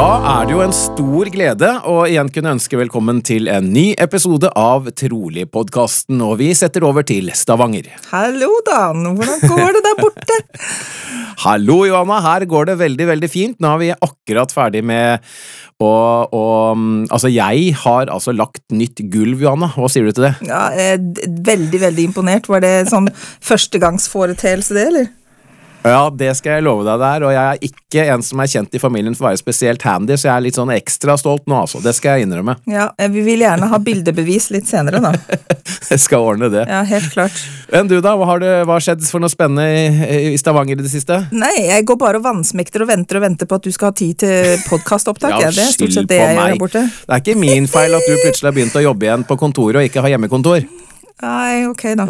Da er det jo en stor glede å igjen kunne ønske velkommen til en ny episode av Trolig-podkasten, og vi setter over til Stavanger. Hallo, Dan. Hvordan går det der borte? Hallo, Johanna. Her går det veldig, veldig fint. Nå er vi akkurat ferdig med å og, Altså, jeg har altså lagt nytt gulv, Johanna. Hva sier du til det? Ja, er Veldig, veldig imponert. Var det sånn førstegangsforeteelse, det, eller? Ja, det skal jeg love deg der, og jeg er ikke en som er kjent i familien for å være spesielt handy, så jeg er litt sånn ekstra stolt nå, altså. Det skal jeg innrømme. Ja, Vi vil gjerne ha bildebevis litt senere, da. jeg skal ordne det. Ja, helt klart. Men du, da? Hva har det, hva har skjedd for noe spennende i, i Stavanger i det siste? Nei, jeg går bare og vannsmekter og venter og venter på at du skal ha tid til podkastopptak. Ja, det er stort sett det jeg gjør meg. her borte. Det er ikke min feil at du plutselig har begynt å jobbe igjen på kontoret og ikke har hjemmekontor. Nei, ok, da.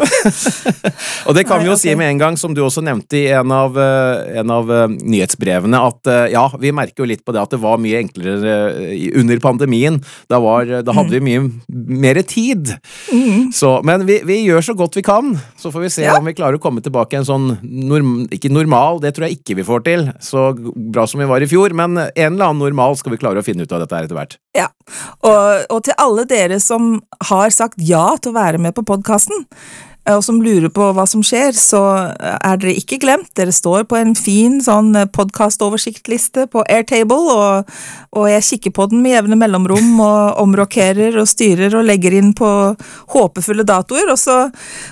Og det kan vi jo jo si med en gang, som du også nevnte i en av, eh, en av eh, nyhetsbrevene, at eh, ja, vi merker jo litt på det at det var mye enklere under pandemien. Da, var, da hadde vi mye mer tid. Så, men vi, vi gjør så godt vi kan. Så får vi se Ja. om vi klarer å komme tilbake en sånn norm, Ikke normal, det tror jeg ikke vi får til, så bra som vi var i fjor, men en eller annen normal skal vi klare å finne ut av dette her etter hvert. Ja, og, og til alle dere som har sagt ja til å være med på podkasten, og som lurer på hva som skjer, så er dere ikke glemt. Dere står på en fin sånn podkastoversiktliste på Airtable, og, og jeg kikker på den med jevne mellomrom og omrokerer og styrer og legger inn på håpefulle datoer, og så,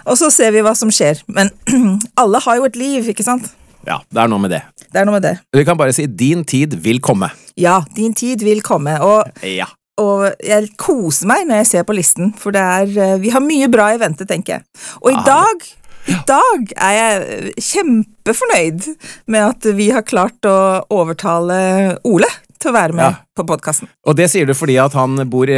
og så ser vi hva som skjer. Men alle har jo et liv, ikke sant? Ja, det er noe med det. Det er noe med det. Vi kan bare si din tid vil komme. Ja, din tid vil komme, og Ja. og jeg koser meg når jeg ser på listen, for det er, eh, vi har mye bra i vente, tenker jeg. Og i Ja, dag, i dag er jeg eh, kjempefornøyd med at vi har klart å overtale Ole til å være med Ja. på podkasten. Og det sier du fordi at han bor i,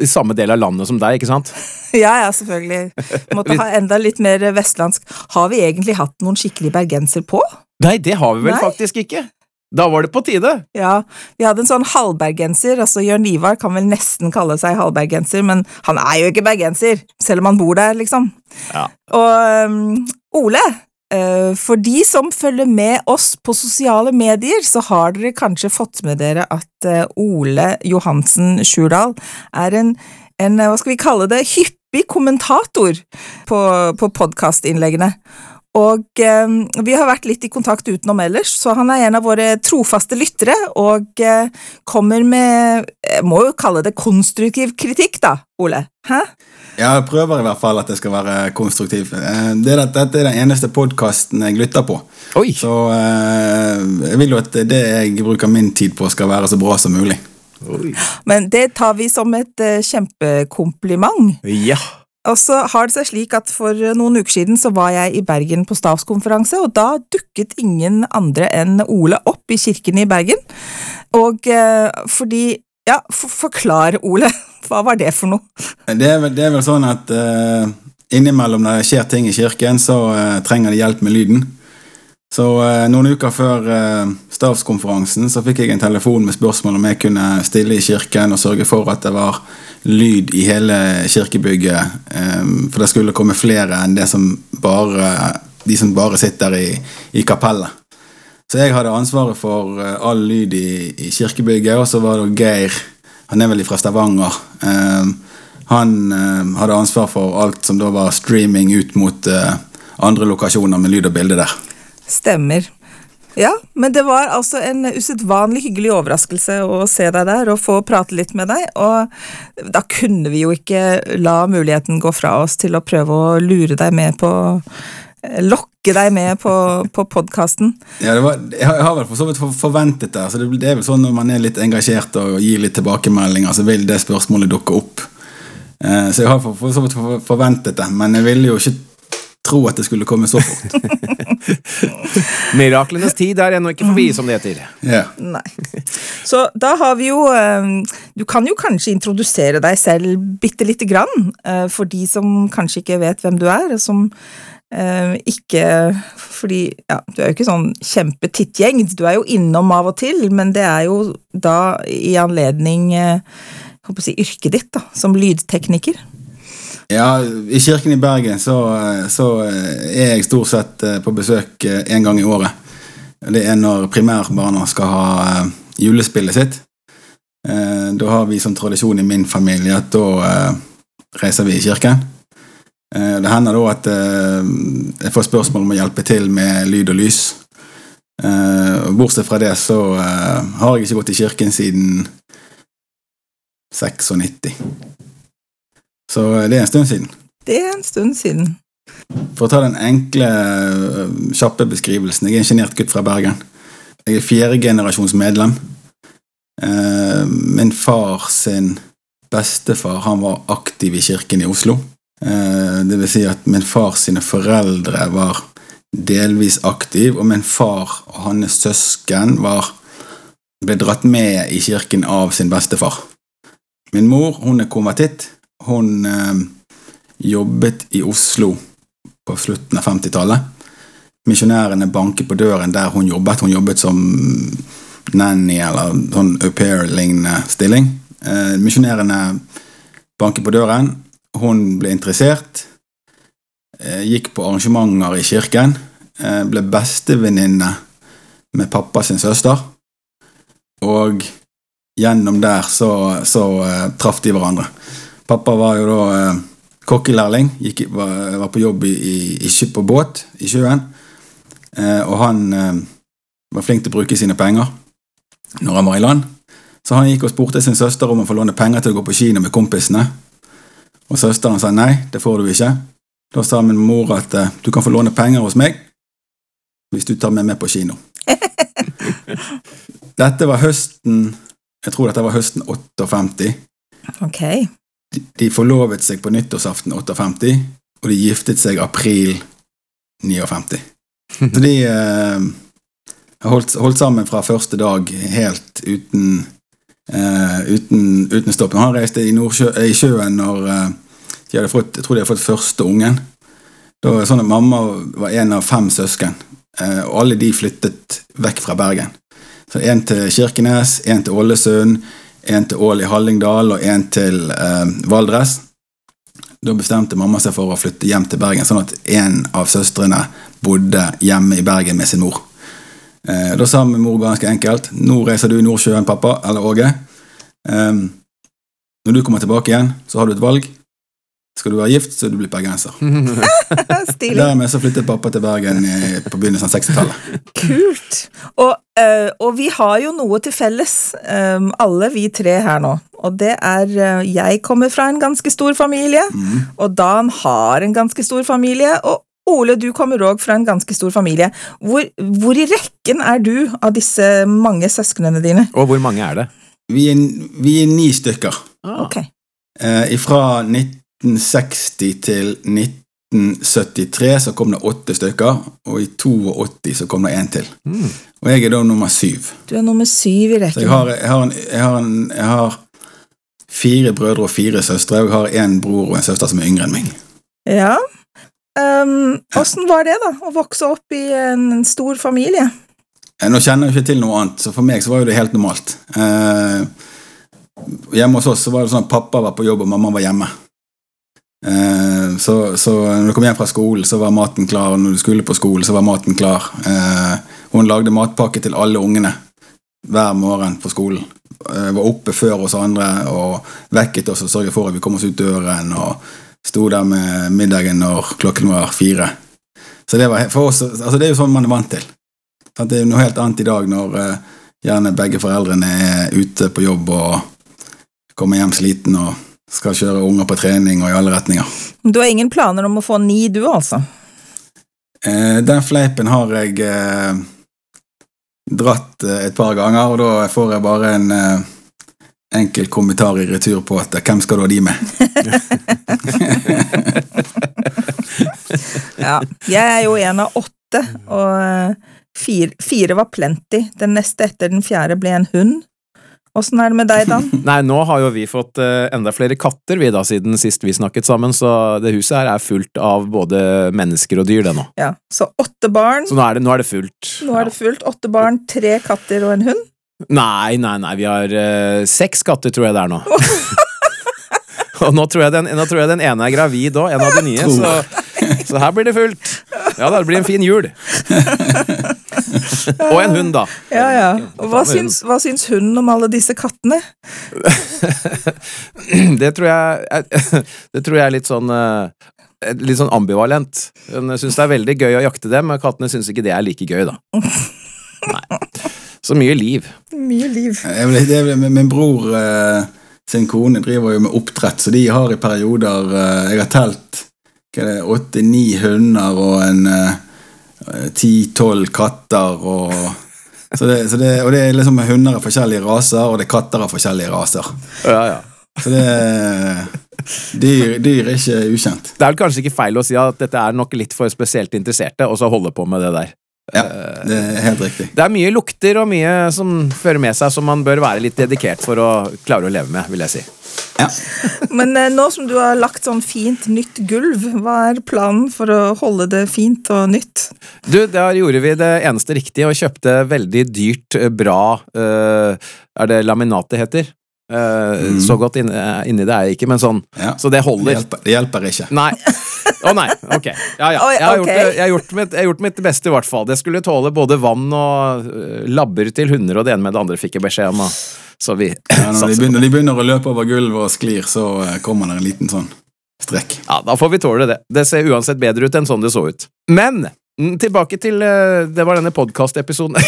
i samme del av landet som deg, ikke sant? Ja, ja, selvfølgelig. Måtte ha enda litt mer vestlandsk. Har vi egentlig hatt noen skikkelig bergenser på? Nei, det har vi vel Nei. faktisk ikke. Da var det på tide. Ja, vi hadde en sånn halvbergenser, altså Jørn Ivar kan vel nesten kalle seg halvbergenser, men han er jo ikke bergenser, selv om han bor der, liksom. Ja. Og um, Ole, eh, for de som følger med oss på sosiale medier, så har dere kanskje fått med dere at eh, Ole Johansen Sjurdal er en, en, eh, hva skal vi kalle det, hyppig kommentator på, på podkastinnleggene. Og eh, vi har vært litt i kontakt utenom ellers, så han er en av våre trofaste lyttere, og eh, kommer med, jeg må jo kalle det konstruktiv kritikk da, Ole. Hæ? Ja, jeg prøver i hvert fall at det skal være konstruktiv. Eh, Det er, dette er den eneste podkasten jeg lytter på. Oi. Så eh, jeg vil jo at det jeg bruker min tid på, skal være så bra som mulig. Men det tar vi som et eh, kjempekompliment. Ja. Og så har det seg slik at for noen uker siden så var jeg i Bergen på stavskonferanse, og da dukket ingen andre enn Ole opp i kirken i Bergen. Og eh, fordi Ja, for, forklar, Ole. Hva var det for noe? Det er det er vel sånn at eh, innimellom når det skjer ting i kirken, så eh, trenger de hjelp med lyden. Så eh, noen uker før eh, stavskonferansen så fikk jeg en telefon med spørsmål om jeg kunne stille i kirken og sørge for at det var lyd i hele kirkebygget. eh, for det skulle komme flere enn som bare, de som bare sitter i, i kapellet. Så jeg hadde ansvaret for eh, all lyd i, i kirkebygget, og så var det Geir, han er vel fra Stavanger. eh, han eh, hadde ansvar for alt som da var streaming ut mot andre lokasjoner med lyd og bilde der. Stemmer. Ja, men det var altså en usedvanlig hyggelig overraskelse å se deg der og få prate litt med deg, og da kunne vi jo ikke la muligheten gå fra oss til å prøve å lure deg med på Lokke deg med på, på podkasten. Ja, var, jeg har- vel for så vidt forventet det. Altså det. Det er vel sånn når man er litt engasjert og gir litt tilbakemeldinger, så vil det spørsmålet dukke opp. Eh, Så jeg har for så vidt forventet det, men jeg ville jo ikke tro at det skulle komme så fort. Miraklenes tid er ennå ikke forbi, som det heter. Ja. Nei. Så da har vi jo eh, Du kan jo kanskje introdusere deg selv bitte lite grann, eh, for de som kanskje ikke vet hvem du er, og som eh, ikke Fordi ja, du er jo ikke sånn kjempetittgjeng, du er jo innom av og til, men det er jo da i anledning jeg håper å si, yrket ditt, da, som lydtekniker. Ja, I kirken i Bergen så, så er jeg stort sett eh, på besøk én gang i året. Det er når primærbarna skal ha eh, julespillet sitt. Eh, Da har vi som tradisjon i min familie at da eh, reiser vi i kirken. Eh, Det hender da at eh, jeg får spørsmål om å hjelpe til med lyd og lys. Eh, Bortsett fra det så eh, har jeg ikke gått i kirken siden 96. Så det er en stund siden. Det er en stund siden. For å ta den enkle, øh, kjappe beskrivelsen. Jeg er en sjenert gutt fra Bergen. Jeg er fjerdegenerasjons medlem. Eh, Min far sin bestefar han var aktiv i kirken i Oslo. Eh, Det vil si at min far sine foreldre var delvis aktiv, og min far og hans søsken var, ble dratt med i kirken av sin bestefar. Min mor hun er konvertitt. Hun eh, jobbet i Oslo på slutten av 50-tallet. Misjonærene banket på døren der hun jobbet. Hun jobbet som nanny eller sånn au pair-lignende stilling. Eh, misjonærene banket på døren. Hun ble interessert. Eh, gikk på arrangementer i kirken. Eh, ble bestevenninne med pappa sin søster. Og gjennom der så, så eh, traff de hverandre. Pappa var jo da eh, kokkelærling, var, var på jobb i, i, i, på båt i sjøen. Eh, og han eh, var flink til å bruke sine penger når han var i land. Så han gikk og spurte sin søster om å få låne penger til å gå på kino med kompisene. Og søsteren sa nei, det får du ikke. Da sa min mor at eh, du kan få låne penger hos meg hvis du tar meg med på kino. Dette var høsten Jeg tror dette var høsten 58. Ok. De, de forlovet seg på nyttårsaften 58, og de giftet seg april 59. Så de eh, holdt, holdt sammen fra første dag helt uten eh, uten, uten stopp. Når han reiste i, Nordsjø, i sjøen når eh, de hadde fått, jeg tror de hadde fått første ungen. Da var det sånn at Mamma var en av fem søsken, eh, og alle de flyttet vekk fra Bergen. Så En til Kirkenes, en til Ålesund, en til Ål i Hallingdal og en til eh, Valdres. Da bestemte mamma seg for å flytte hjem til Bergen, sånn at en av søstrene bodde hjemme i Bergen med sin mor. Eh, da sa min mor ganske enkelt nå reiser du i Nordsjøen, pappa, eller Åge. Eh, når du kommer tilbake igjen, så har du et valg. Skal du være gift, så du blir bergenser. Stilig. Dermed så flyttet pappa til Bergen i, på begynnelsen av 60-tallet. Kult. Og, eh, og vi har jo noe til felles, eh, alle vi tre her nå. Og det er eh, Jeg kommer fra en ganske stor familie, og Dan har en ganske stor familie. Og Ole, du kommer òg fra en ganske stor familie. Hvor, hvor i rekken er du av disse mange søsknene dine? Og hvor mange er det? Vi er, vi er ni stykker. Ok. Eh, fra 1960 til 1973 så kom det åtte stykker, og i 82 så kom det én til. Mm. Og jeg er da nummer syv. Du er nummer syv i Så rekken. jeg har, jeg har, en, jeg har, en, jeg har fire brødre og fire søstre, og jeg har en bror og en søster som er yngre enn meg. Ja. Um, Åssen var det, da, å vokse opp i en stor familie? Eh, Nå kjenner jeg ikke til noe annet, så for meg så var jo det helt normalt. Uh, hjemme hos oss så var det sånn at pappa var på jobb og mamma var hjemme. Eh, så, så når du kom hjem fra skolen, så var maten klar, og når du skulle på skolen, så var maten klar. Eh, hun lagde matpakke til alle ungene hver morgen på skolen. Eh, var oppe før oss andre og vekket oss og sørget for at vi kom oss ut døren, og sto der med middagen når klokken var fire. Så det var oss, altså det er jo sånn man er vant til. Det er jo noe helt annet i dag når gjerne begge foreldrene er ute på jobb og kommer hjem sliten og skal kjøre unger på trening og i alle retninger. Du har ingen planer om å få ni, du altså? Eh, den fleipen har jeg eh, dratt eh, et par ganger, og da får jeg bare en eh, enkel kommentar i retur på at eh, hvem skal du ha de med? Ja. Jeg er jo en av åtte, og eh, fire, fire var plenty. Den neste etter den fjerde ble en hund. Åssen er det med deg, Dan? Nei, nå har jo vi fått eh, enda flere katter vi da, siden sist vi snakket sammen, så det huset her er fullt av både mennesker og dyr, det nå. Ja, Så åtte barn. Så nå er det, nå er det fullt. Nå er det fullt. Åtte barn, tre katter og en hund. Nei, nei, nei, vi har uh, seks katter, tror jeg det er nå. og nå tror, jeg den, nå tror jeg den ene er gravid òg, en av de nye, så, så her blir det fullt. Ja da, det blir en fin jul. og en hund, da. Ja, ja. Og hva syns, hva syns hunden om alle disse kattene? Det tror jeg Det tror jeg er litt sånn eh, Litt sånn ambivalent. Hun syns det er veldig gøy å jakte dem, men kattene syns ikke det er like gøy, da. Nei. Så mye liv. Mye liv. Jeg vil, det er, min bror eh, sin kone driver jo med oppdrett, så de har i perioder eh, Jeg har telt åtte-ni hunder og en ti-tolv katter og så det, så det, Og det er liksom hunder av forskjellige raser, og det er katter av forskjellige raser. Ja, ja. Så det Dyr, dyr er ikke ukjent. Det er vel kanskje ikke feil å si at dette er nok litt for spesielt interesserte, og så holde på med det der. Ja, det er helt riktig. Det er mye lukter og mye som fører med seg som man bør være litt dedikert for å klare å leve med, vil jeg si. Ja. Men eh, nå som du har lagt sånn fint nytt gulv, hva er planen for å holde det fint og nytt? Du, der gjorde vi det eneste riktige og kjøpte veldig dyrt, eh, bra eh, Er det laminat det heter? Mm. Så godt inni, det er jeg ikke, men sånn. Ja. Så det Det holder. hjelper, det hjelper ikke. Nei. Å nei, ok. Ja, ja. Jeg har, gjort, jeg, har gjort mitt, jeg har gjort mitt beste, i hvert fall. Det skulle tåle både vann og øh, labber til hunder, og det ene med det andre fikk jeg beskjed om. Så vi Ja, når, de begynner, når de begynner å løpe over gulvet og sklir, så eh, kommer det en liten sånn strekk. Ja, da får vi tåle det. Det ser uansett bedre ut enn sånn det så ut. Men tilbake til øh, Det var denne podkastepisoden.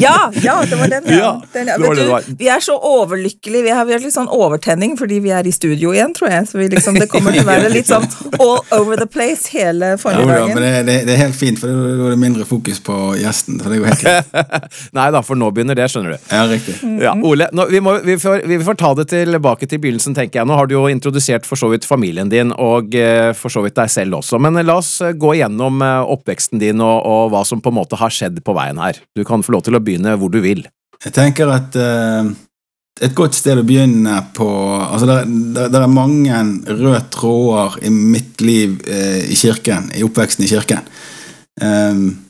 Ja, ja, det var den. Ja, den, ja. det var Vet du, var. vi er så overlykkelige. Vi har, vi har litt sånn overtenning fordi vi er i studio igjen, tror jeg. Så vi liksom, det kommer til å være litt sånn all over the place hele da, men det, det, det er helt fint, for da er det mindre fokus på gjesten. Så det går helt greit. Nei da, for nå begynner det, skjønner du. Ja, riktig. Ja, Ole, nå, vi, må, vi, får, vi får ta det tilbake til begynnelsen, tenker jeg. Nå har du jo introdusert for så vidt familien din, og eh, for så vidt deg selv også. Men eh, la oss eh, gå igjennom eh, oppveksten din og, og hva som på en måte har skjedd på veien her. Du kan få lov til å begynne hvor du vil. Jeg tenker at uh, et godt sted å begynne på Altså, det er mange røde tråder i mitt liv uh, i kirken, i oppveksten i kirken. Um,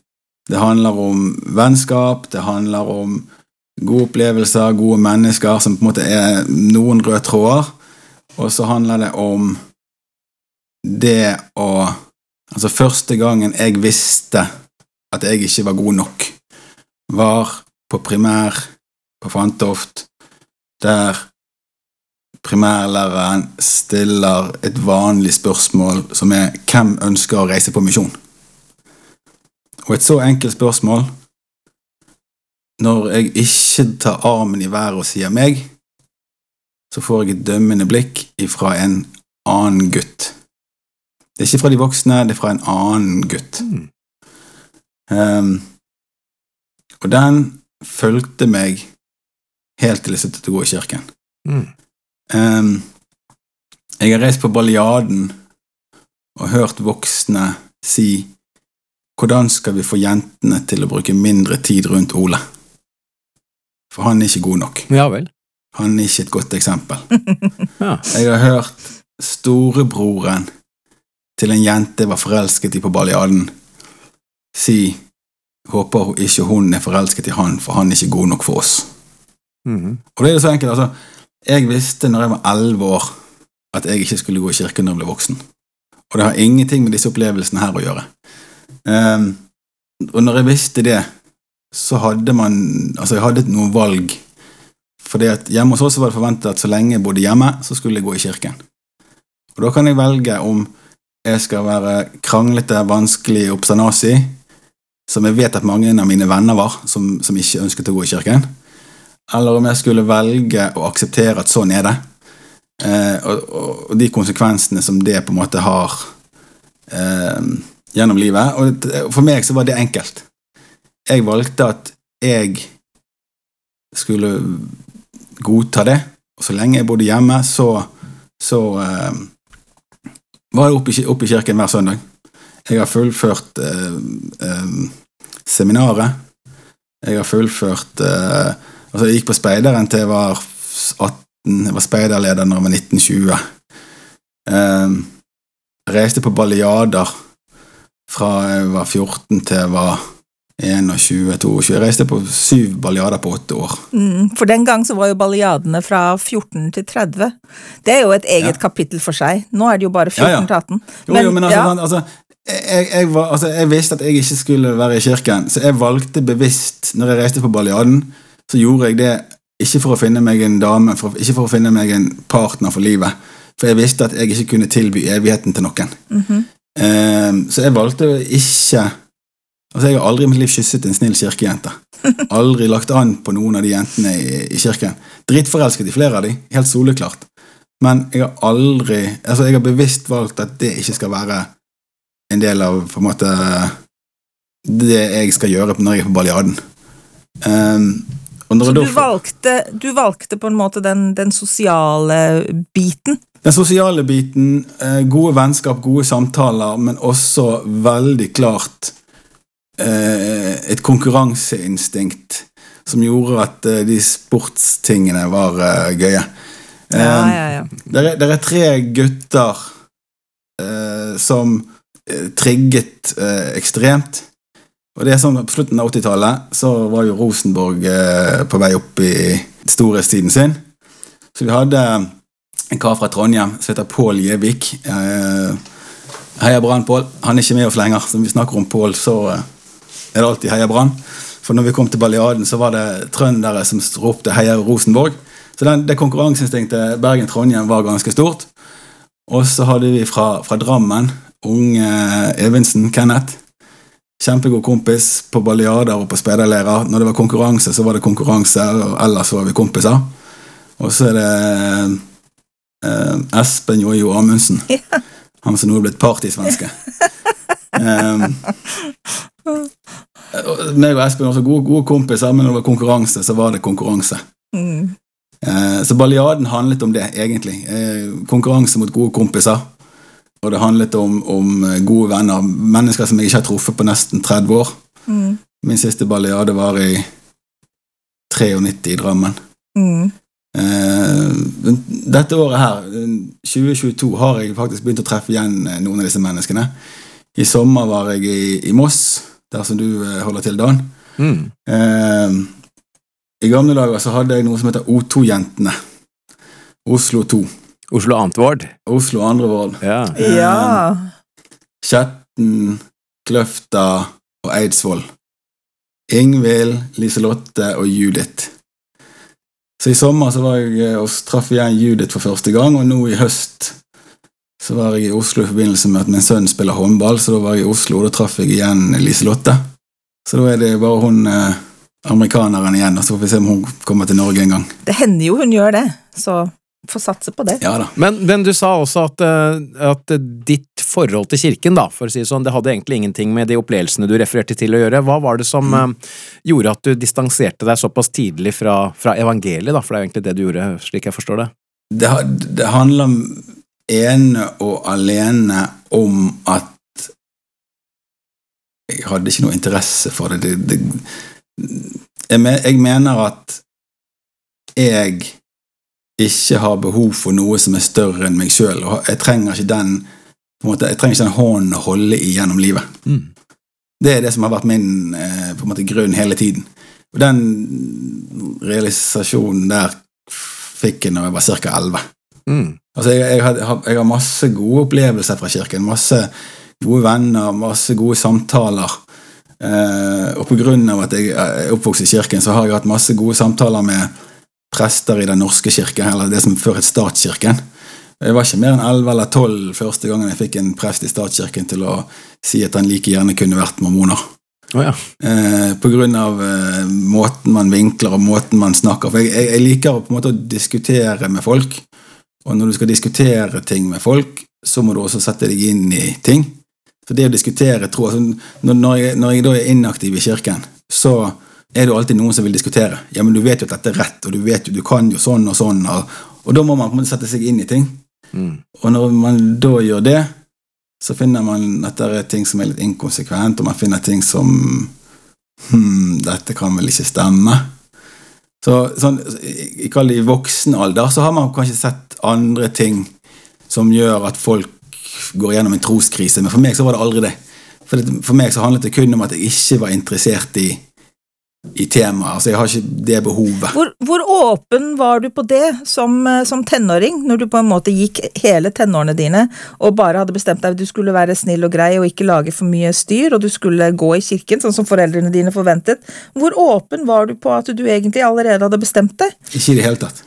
det handler om vennskap, det handler om gode opplevelser, gode mennesker, som på en måte er noen røde tråder. Og så handler det om det å Altså, første gangen jeg visste at jeg ikke var god nok, var på primær på Fantoft, der primærlæreren stiller et vanlig spørsmål som er 'Hvem ønsker å reise på misjon?' Og et så enkelt spørsmål, når jeg ikke tar armen i været og sier meg, så får jeg et dømmende blikk ifra en annen gutt. Det er ikke fra de voksne, det er fra en annen gutt. Mm. Um, og den fulgte meg helt til jeg sluttet å gå i kirken. Mm. Um, jeg har reist på Baljaden og hørt voksne si hvordan skal vi få jentene til å bruke mindre tid rundt Ole? For han er ikke god nok. Ja vel. Han er ikke et godt eksempel. Ja. Jeg har hørt storebroren til en jente var forelsket i på Balliaden, si håper ikke hun er forelsket i han, for han er ikke god nok for oss. Mhm. Og det er så enkelt, altså. Jeg visste når jeg var elleve år at jeg ikke skulle gå i kirken når jeg ble voksen. Og det har ingenting med disse opplevelsene her å gjøre. Um, og når jeg visste det, så hadde man Altså, jeg hadde noen valg. Fordi at hjemme hos oss var det forventet at så lenge jeg bodde hjemme, så skulle jeg gå i kirken. Og da kan jeg velge om jeg skal være kranglete, vanskelig, obsternasi, som jeg vet at mange av mine venner var, som, som ikke ønsket å gå i kirken. Eller om jeg skulle velge å akseptere at sånn er det. Eh, og, og de konsekvensene som det på en måte har eh, gjennom livet. Og for meg så var det enkelt. Jeg valgte at jeg skulle godta det. Og så lenge jeg bodde hjemme, så, så eh, var jeg oppe i, oppe i kirken hver søndag. Jeg har fullført eh, eh, seminaret. Jeg har fullført eh, Altså, jeg gikk på speideren til jeg var 18. Jeg var speiderleder når jeg var 1920. Eh, reiste på baljader fra jeg var 14 til jeg var 21-22. Jeg reiste på syv baljader på åtte år. Mm, for den gang så var jo baljadene fra 14 til 30. Det er jo et eget Ja. kapittel for seg. Nå er det jo bare 14 Ja, ja. til 18. Jo, jo, men altså, altså jeg, jeg, var, altså, jeg visste at jeg ikke skulle være i kirken, så jeg valgte bevisst, når jeg reiste på baljaden, så gjorde jeg det ikke for å finne meg en dame, for, ikke for å finne meg en partner for livet, for jeg visste at jeg ikke kunne tilby evigheten til noen. Mm -hmm. um, så jeg valgte ikke Altså, jeg har aldri i mitt liv kysset en snill kirkejente. Aldri lagt an på noen av de jentene i, i kirken. Drittforelsket i flere av de, helt soleklart. Men jeg har aldri Altså, jeg har bevisst valgt at det ikke skal være en del av på en måte det jeg skal gjøre når jeg er på baljaden. Um, Så du valgte, du valgte på en måte den, den sosiale biten? Den sosiale biten, eh, gode vennskap, gode samtaler, men også veldig klart et konkurranseinstinkt som gjorde at eh, de sportstingene var eh, gøye. Ja, Eh, ja, ja. Det er, er tre gutter eh, som eh, trigget eh, ekstremt. Og det er sånn På slutten av 80-tallet så var jo Rosenborg eh, på vei opp i storhetstiden sin. Så vi hadde en kar fra Trondheim som heter Pål Gjevik. Eh, heia Brann, Pål. Han er ikke med oss lenger, så når vi snakker om Pål, så eh, er det alltid heia Brann. For når vi kom til Balliaden, så var det trøndere som ropte heia Rosenborg. Så den, det konkurranseinstinktet Bergen-Trondheim var ganske stort. Og så hadde vi fra, fra Drammen unge Evensen, Kenneth. Kjempegod kompis på baljader og på speiderleirer. Når det var konkurranse, så var det konkurranse, og ellers var vi kompiser. Og så er det eh, Espen Jojo Amundsen. Han som nå er blitt partysvenske. um, meg og Espen var også gode, gode kompiser, men når det var konkurranse, så var det konkurranse. Mm. Eh, Så baljaden handlet om det, egentlig. Eh, Konkurranse mot gode kompiser. Og det handlet om, om eh, gode venner. Mennesker som jeg ikke har truffet på nesten 30 år. Mm. Min siste baljade var i 93 i Drammen. Mm. Dette året her, 2022, har jeg faktisk begynt å treffe igjen noen av disse menneskene. I sommer var jeg i, i Moss, der som du eh, holder til, Dan. Mm. Eh, I gamle dager så hadde jeg noe som heter O2-jentene. Oslo 2. Oslo Antvord. Oslo andre Vård. Ja. Ja. Kjetten, Kløfta og Eidsvoll. Ingvild, Liselotte og Judith. Så i sommer så var jeg eh, og traff igjen Judith for første gang, og nå i høst så var jeg i Oslo i forbindelse med at min sønn spiller håndball, så da var jeg i Oslo, og da traff jeg igjen Liselotte. Så da er det bare hun eh, amerikaneren igjen, og så får vi se om hun kommer til Norge en gang. Det hender jo hun gjør det, så får satse på det. Ja da. Men, men du sa også at, eh, at ditt forhold til kirken, da, for å si det sånn, det hadde egentlig ingenting med de opplevelsene du refererte til å gjøre. Hva var det som mm. gjorde at du distanserte deg såpass tidlig fra, fra evangeliet, da? For det er jo egentlig det du gjorde, slik jeg forstår det. det, det handler ene og alene om at jeg hadde ikke noe interesse for det. det, det jeg, mener at jeg ikke har behov for noe som er større enn meg sjøl. Jeg trenger ikke den på en måte, jeg trenger ikke den hånden å holde i gjennom livet. Mm. Det er det som har vært min eh, på en måte, grunn hele tiden. Og den realisasjonen der fikk jeg når jeg var ca. 11. Mm. Altså, jeg, jeg, har, jeg har masse gode opplevelser fra kirken. Masse gode venner, masse gode samtaler. Eh, og på grunn av at jeg er oppvokst i kirken, så har jeg hatt masse gode samtaler med prester i Den norske kirke, eller det som før het statskirken. Jeg var ikke mer enn 11 eller 12 første gangen jeg fikk en prest i statskirken til å si at han like gjerne kunne vært mormoner. Oh, ja. Eh, på grunn av eh, måten man vinkler og måten man snakker. For jeg, jeg, jeg liker å på en måte å diskutere med folk. Og når du skal diskutere ting med folk, så må du også sette deg inn i ting. Så det å diskutere tro altså, når, jeg, når jeg da er inaktiv i kirken, så er det alltid noen som vil diskutere. Ja, men du vet jo at dette er rett, og du vet jo, du kan jo sånn og sånn. Og, og da må man på en måte sette seg inn i ting. Mm. Og når man da gjør det, så finner man at det er ting som er litt inkonsekvent, og man finner ting som Hm, dette kan vel ikke stemme. Så sånn, i voksen alder, så har man kanskje sett andre ting som gjør at folk går gjennom en troskrise, men for meg så var det aldri det. For, det, for meg så handlet det kun om at jeg ikke var interessert i, i temaet. Altså, jeg har ikke det behovet. Hvor, hvor åpen var du på det som, eh, som tenåring, når du på en måte gikk hele tenårene dine og bare hadde bestemt deg at du skulle være snill og grei og ikke lage for mye styr, og du skulle gå i kirken, sånn som foreldrene dine forventet. Hvor åpen var du på at du egentlig allerede hadde bestemt deg? Ikke i det hele tatt.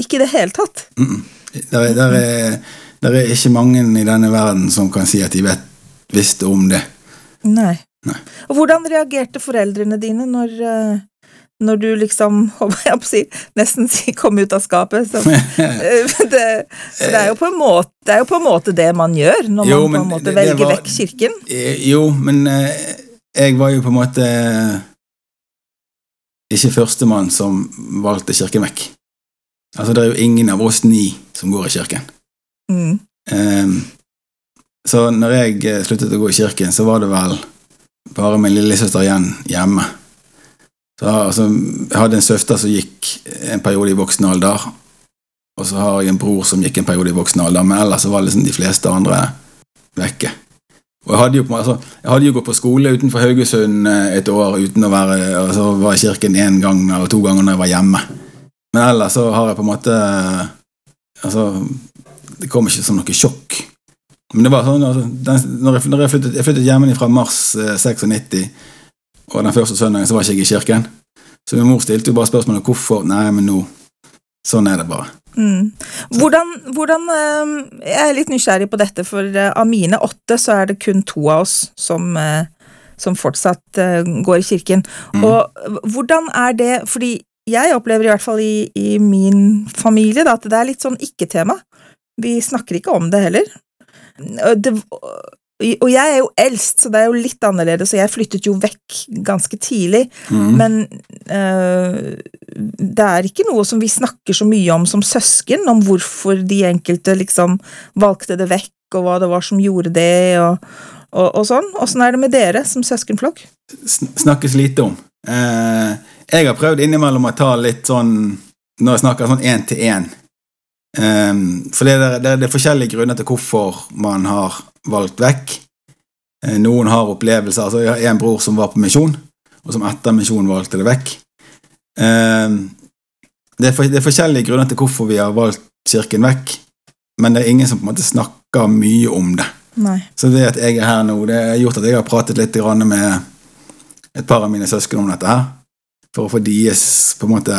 Ikke i det hele tatt? Mm. Der, er, der, er, der er ikke mange i denne verden som kan si at de vet, visste om det. Nei. Nei. Og hvordan reagerte foreldrene dine når, eh, når du liksom, jeg å si, nesten kom ut av skapet? Så, eh, det, så det er, jo på en måte, det er jo på en måte det man gjør når man på en måte velger var- vekk kirken. Eh, Jo, men jeg var jo på en måte ikke førstemann som valgte kirken vekk. Altså, det er jo ingen av oss ni som går i kirken. Mm. Um, så når jeg eh, sluttet å gå i kirken, så var det vel bare min lillesøster igjen hjemme. Så, altså, jeg hadde en søster som gikk en periode i voksen alder, og så har jeg en bror som gikk en periode i voksen alder, men ellers var liksom de fleste andre vekke. Og jeg hadde jo, altså, jeg hadde jo gått på skole utenfor Haugesund eh, et år uten å være og så var i kirken én gang eller to ganger når jeg var hjemme. Men ellers så har jeg på en måte Altså, det kom ikke som noe sjokk. Men det var sånn altså, den, når, jeg, når jeg, flyttet, jeg flyttet hjemmefra mars eh, 96, og den første søndagen så var ikke jeg i kirken. Så min mor stilte jo bare spørsmålet hvorfor. Nei, men nå Sånn er det bare. Mm. Hvordan, hvordan eh, Jeg er litt nysgjerrig på dette, for eh, av mine åtte så er det kun to av oss som, eh, som fortsatt går i kirken. Mm. Og hvordan er det Fordi jeg opplever i hvert fall i, i min familie da, at det er litt sånn ikke-tema. Vi snakker ikke om det heller. Det, og jeg er jo eldst, så det er jo litt annerledes, og jeg flyttet jo vekk ganske tidlig. Mm. Men øh, det er ikke noe som vi snakker så mye om som søsken, om hvorfor de enkelte liksom valgte det vekk, og hva det var som gjorde det, og, og, og sånn. Åssen er det med dere som søskenflokk? sn- snakkes lite om. Eh, jeg har prøvd innimellom å ta litt sånn Når jeg snakker sånn én til én. Um, for det er, det, er, forskjellige grunner til hvorfor man har valgt vekk. Eh, noen har opplevelser. altså Jeg har en bror som var på misjon, og som etter misjon valgte det vekk. Um, det, er for, det er forskjellige grunner til hvorfor vi har valgt kirken vekk, men det er ingen som på en måte snakker mye om det. Nei. Så det at jeg er her nå, det har gjort at jeg har pratet litt grann med et par av mine søsken om dette her, for å få deres på en måte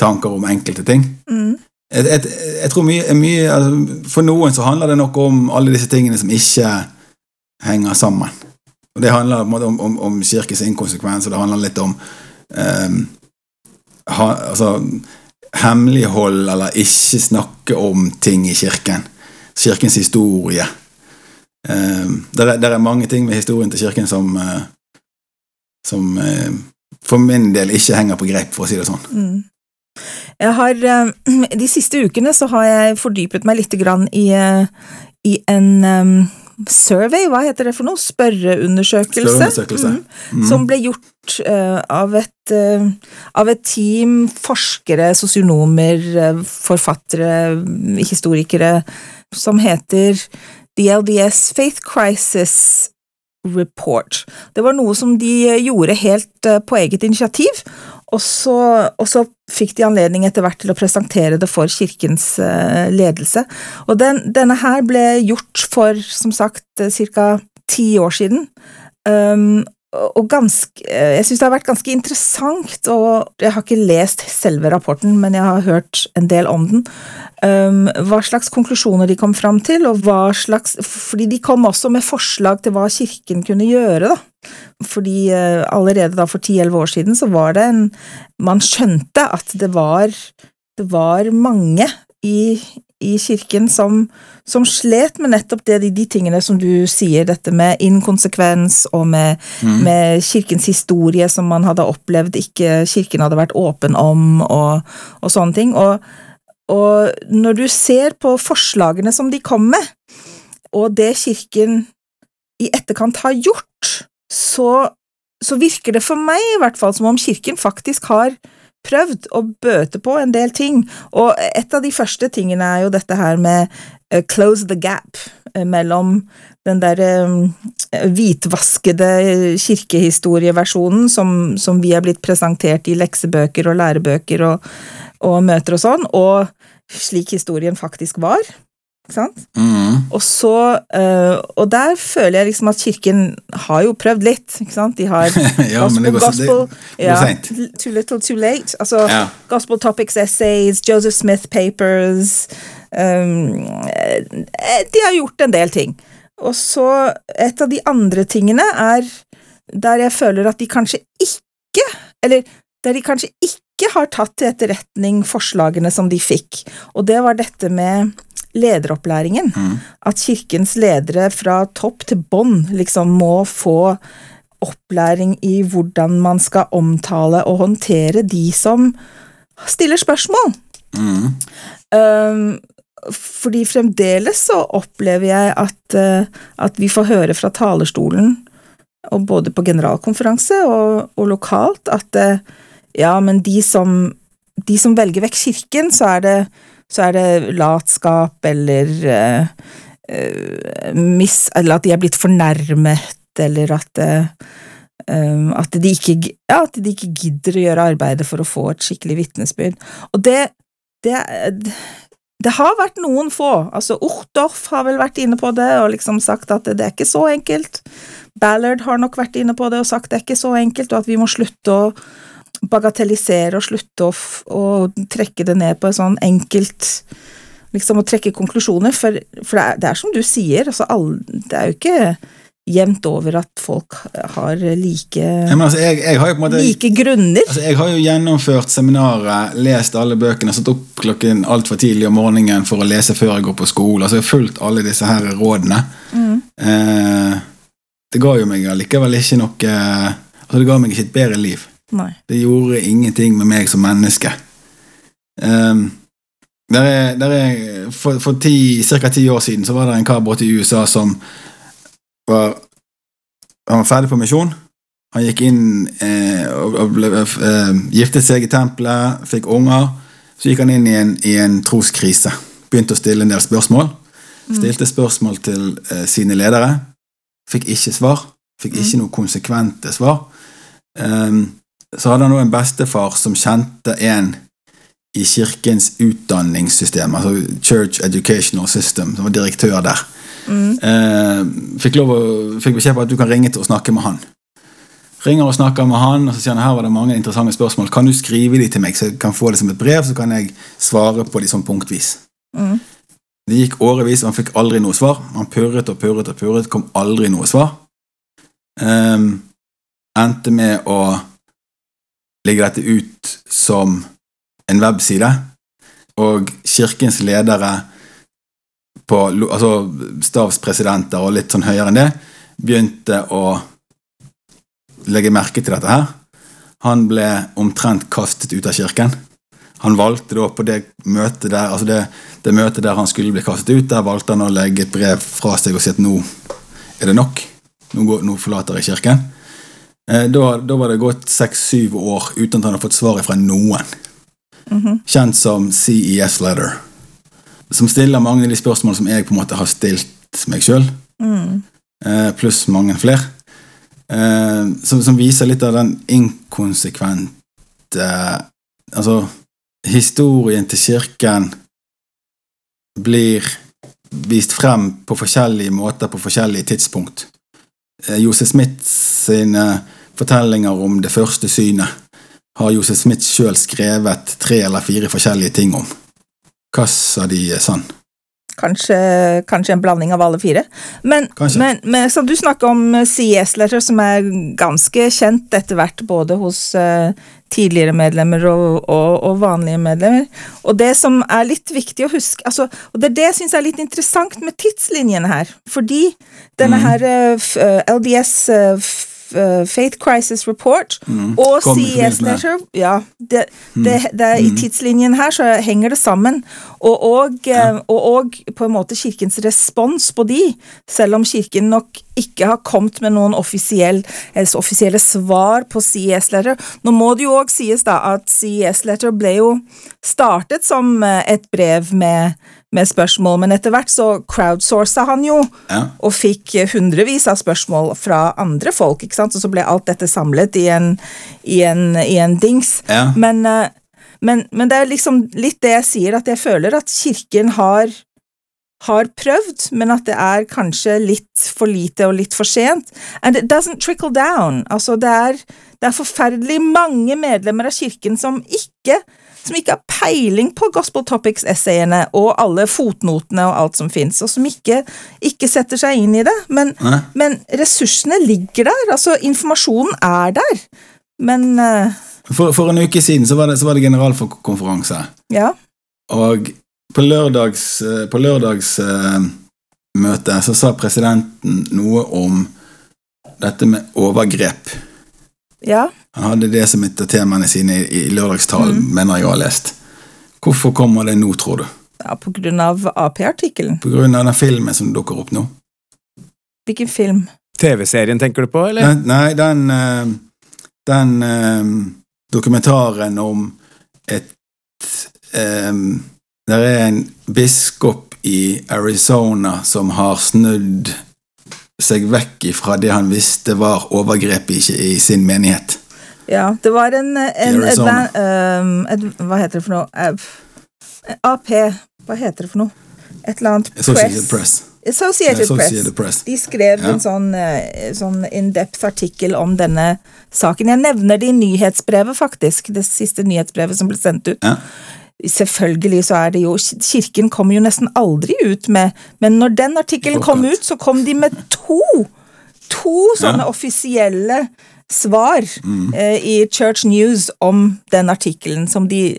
tanker om enkelte ting. Mm. Jeg, jeg, jeg tror mye, mye altså, For noen så handler det nok om alle disse tingene som ikke henger sammen. Og Det handler måte om, om, om kirkens inkonsekvens, og det handler litt om um, ha, altså, hemmelighold eller ikke snakke om ting i kirken. Kirkens historie. Um, det, er, mange ting med historien til kirken som uh, som eh, for min del ikke henger på greip, for å si det sånn. Mm. Har eh, De siste ukene så har jeg fordypet meg litt grann i, eh, i en um, survey, hva heter det for noe? Spørreundersøkelse. Spørreundersøkelse. Mm. Mm. Som ble gjort uh, av, et, uh, av et team forskere, sosionomer, forfattere, historikere, som heter The LDS Faith Crisis Report. Det var noe som de eh, gjorde helt eh, på eget initiativ, og så, og så fikk de anledning etter hvert til å presentere det for kirkens eh, ledelse. Og den, denne her ble gjort for, som sagt, ca. ti år siden. Um, og ganske Jeg syns det har vært ganske interessant, og jeg har ikke lest selve rapporten, men jeg har hørt en del om den. Um, hva slags konklusjoner de kom fram til, og hva slags Fordi de kom også med forslag til hva kirken kunne gjøre, da. Fordi uh, allerede da for 10-11 år siden så var det en Man skjønte at det var det var mange i, i kirken som, som, slet med nettopp det, de, de, tingene som du sier, dette med inkonsekvens og med, mm. med, kirkens historie som man hadde opplevd ikke kirken hadde vært åpen om, og, og sånne ting. Og, og når du ser på forslagene som de kom med, og det kirken i etterkant har gjort, så, så virker det for meg i hvert fall som om kirken faktisk har prøvd å bøte på en del ting, og et av de første tingene er jo dette her med uh, close the gap uh, mellom den der um, hvitvaskede kirkehistorieversjonen som, som, vi er blitt presentert i leksebøker og lærebøker og, og møter og sånn, og slik historien faktisk var. Ikke sant? Mm. Og så uh, Og der føler jeg liksom at kirken har jo prøvd litt, ikke sant? De har ja, gospel, det går, gospel det, det ja, Too little, too late. Altså ja. Gospel Topics Essays, Joseph Smith Papers um, De har gjort en del ting. Og så et av de andre tingene er der jeg føler at de kanskje ikke Eller der de kanskje ikke har tatt til etterretning forslagene som de fikk, og det var dette med lederopplæringen. Mm. At kirkens ledere fra topp til bånn liksom må få opplæring i hvordan man skal omtale og håndtere de som stiller spørsmål. Mm. Um, fordi fremdeles så opplever jeg at, uh, at, vi får høre fra talerstolen, og både på generalkonferanse og, og lokalt, at uh, ja, men de som, de som velger vekk kirken, så er det så er det latskap eller uh, mis, Eller at de er blitt fornærmet, eller at uh, at de, ikke, ja, at de ikke gidder å gjøre arbeidet for å få et skikkelig vitnesbyrd. Og det, det, det har vært noen få. altså Uchtdorf har vel vært inne på det og liksom sagt at det er ikke så enkelt. Ballard har nok vært inne på det og sagt at det er ikke så enkelt, og at vi må slutte å bagatellisere og slutte å, å trekke det ned på et sånn enkelt Liksom å trekke konklusjoner, for, for det, er, det, er, som du sier, altså alle, det er jo ikke jevnt over at folk har like, altså, jeg, jeg måte, like grunner. Altså, jeg har jo gjennomført seminaret, lest alle bøkene, satt opp klokken altfor tidlig om morgenen for å lese før jeg går på skole. Altså, jeg har fulgt alle disse her rådene. Mm. Eh, det ga jo meg allikevel ikke noe altså, Det ga meg ikke et bedre liv. Nei. Det gjorde ingenting med meg som menneske. Um, der er, der er, for for ca. ti år siden så var det en kar borte i USA som var, han var ferdig på misjon. Han gikk inn eh, og ble, eh, giftet seg i tempelet, fikk unger. Så gikk han inn i en, i en troskrise. Begynte å stille en del spørsmål. Mm. Stilte spørsmål til eh, sine ledere. Fikk ikke svar. Fikk ikke mm. noe konsekvente svar. Um, så hadde han òg en bestefar som kjente en i kirkens utdanningssystem, altså Church Educational System, som var direktør der. Mm. Eh, fikk, lov å, fikk beskjed på at du kan ringe til og snakke med han. Ringer og snakker med han, og så sier han her var det mange interessante spørsmål. Kan du skrive de til meg, så jeg kan få det som et brev, så kan jeg svare på de sånn punktvis. Mm. Det gikk årevis, og han fikk aldri noe svar. Han purret og purret og purret, kom aldri noe svar. Um, endte med å ligger dette ut som en webside, og kirkens ledere på, altså stavspresidenter og litt sånn høyere enn det, begynte å legge merke til dette her. Han ble omtrent kastet ut av kirken. Han valgte da på det møtet der altså det, det møtet der han skulle bli kastet ut, der valgte han å legge et brev fra seg og si at nå er det nok. Nå, går, nå forlater jeg kirken. Eh, da, da, var det gått seks-syv år uten at han har fått svaret fra noen. Mm -hmm. Kjent som CES Letter. Som stiller mange av de spørsmålene som jeg på en måte har stilt meg sjøl. Mm. Eh, pluss mange flere. Eh, som, som, viser litt av den inkonsekvente Altså, historien til kirken blir vist frem på forskjellige måter på forskjellige tidspunkt Josef Smith sine fortellinger om det første synet har Josef Smith sjøl skrevet tre eller fire forskjellige ting om. Hva sa de er sann? Kanskje, kanskje en blanding av alle fire. Men, men, men så du snakker om eh, CS-letter, som er ganske kjent etter hvert både hos eh, tidligere medlemmer og, og, og vanlige medlemmer. Og det som er litt viktig å huske altså, Og det er det jeg syns er litt interessant med tidslinjene her. Fordi denne Mhm. her eh, eh, LDS eh, Faith Crisis Report mm. og det. CS-letter Ja, det, det, Mm. det, i tidslinjen her så henger det sammen. Og, og, ja. og, og på en måte kirkens respons på de, selv om kirken nok ikke har kommet med noen offisiell, eh, offisielle svar på CS-letter. Nå må det jo òg sies da at CS-letter ble jo startet som eh, et brev med, med spørsmål, men etter hvert så crowdsourca han jo Ja. og fikk hundrevis av spørsmål fra andre folk, ikke sant, og så ble alt dette samlet i en, i en, i en dings. Ja. Men, eh, men, men det er liksom litt det jeg sier, at jeg føler at kirken har, har prøvd, men at det er kanskje litt for lite og litt for sent. And it doesn't trickle down. Altså, det er, det er forferdelig mange medlemmer av kirken som ikke som ikke har peiling på Gospel Topics-essayene og alle fotnotene og alt som fins, og som ikke, ikke setter seg inn i det. Men, men ressursene ligger der, altså informasjonen er der. Men uh... For, for en uke siden så var det, så var det generalkonferanse. ja. Og på lørdags, eh, på lørdags uh, møte så sa presidenten noe om dette med overgrep. Ja. Han hadde det som et av temaene sine i, i lørdagstalen, mener jeg å ha lest. Hvorfor kommer det nå, tror du? ja på grunn av AP-artikkelen. På grunn av den filmen som dukker opp nå? Hvilken film? TV-serien tenker du på, eller? Den, nei, den, eh, den eh, dokumentaren om et um, Det er en biskop i Arizona som har snudd seg vekk fra det han visste var overgrep i, i sin menighet. Ja, det var en, en advan- um, ad- Hva heter det for noe? Eh, AP, hva heter det for noe? Et eller annet Associated Press. Press. Associated, Associated Press. Press. De skrev Ja. en sånn, eh, sånn in-depth artikkel om denne saken. Jeg nevner det i nyhetsbrevet, faktisk. Det siste nyhetsbrevet som ble sendt ut. Ja. Selvfølgelig så er det jo Kirken kommer jo nesten aldri ut med Men når den artikkelen kom ut, så kom de med to To sånne Ja. offisielle svar Mm. eh, i Church News om den artikkelen, som de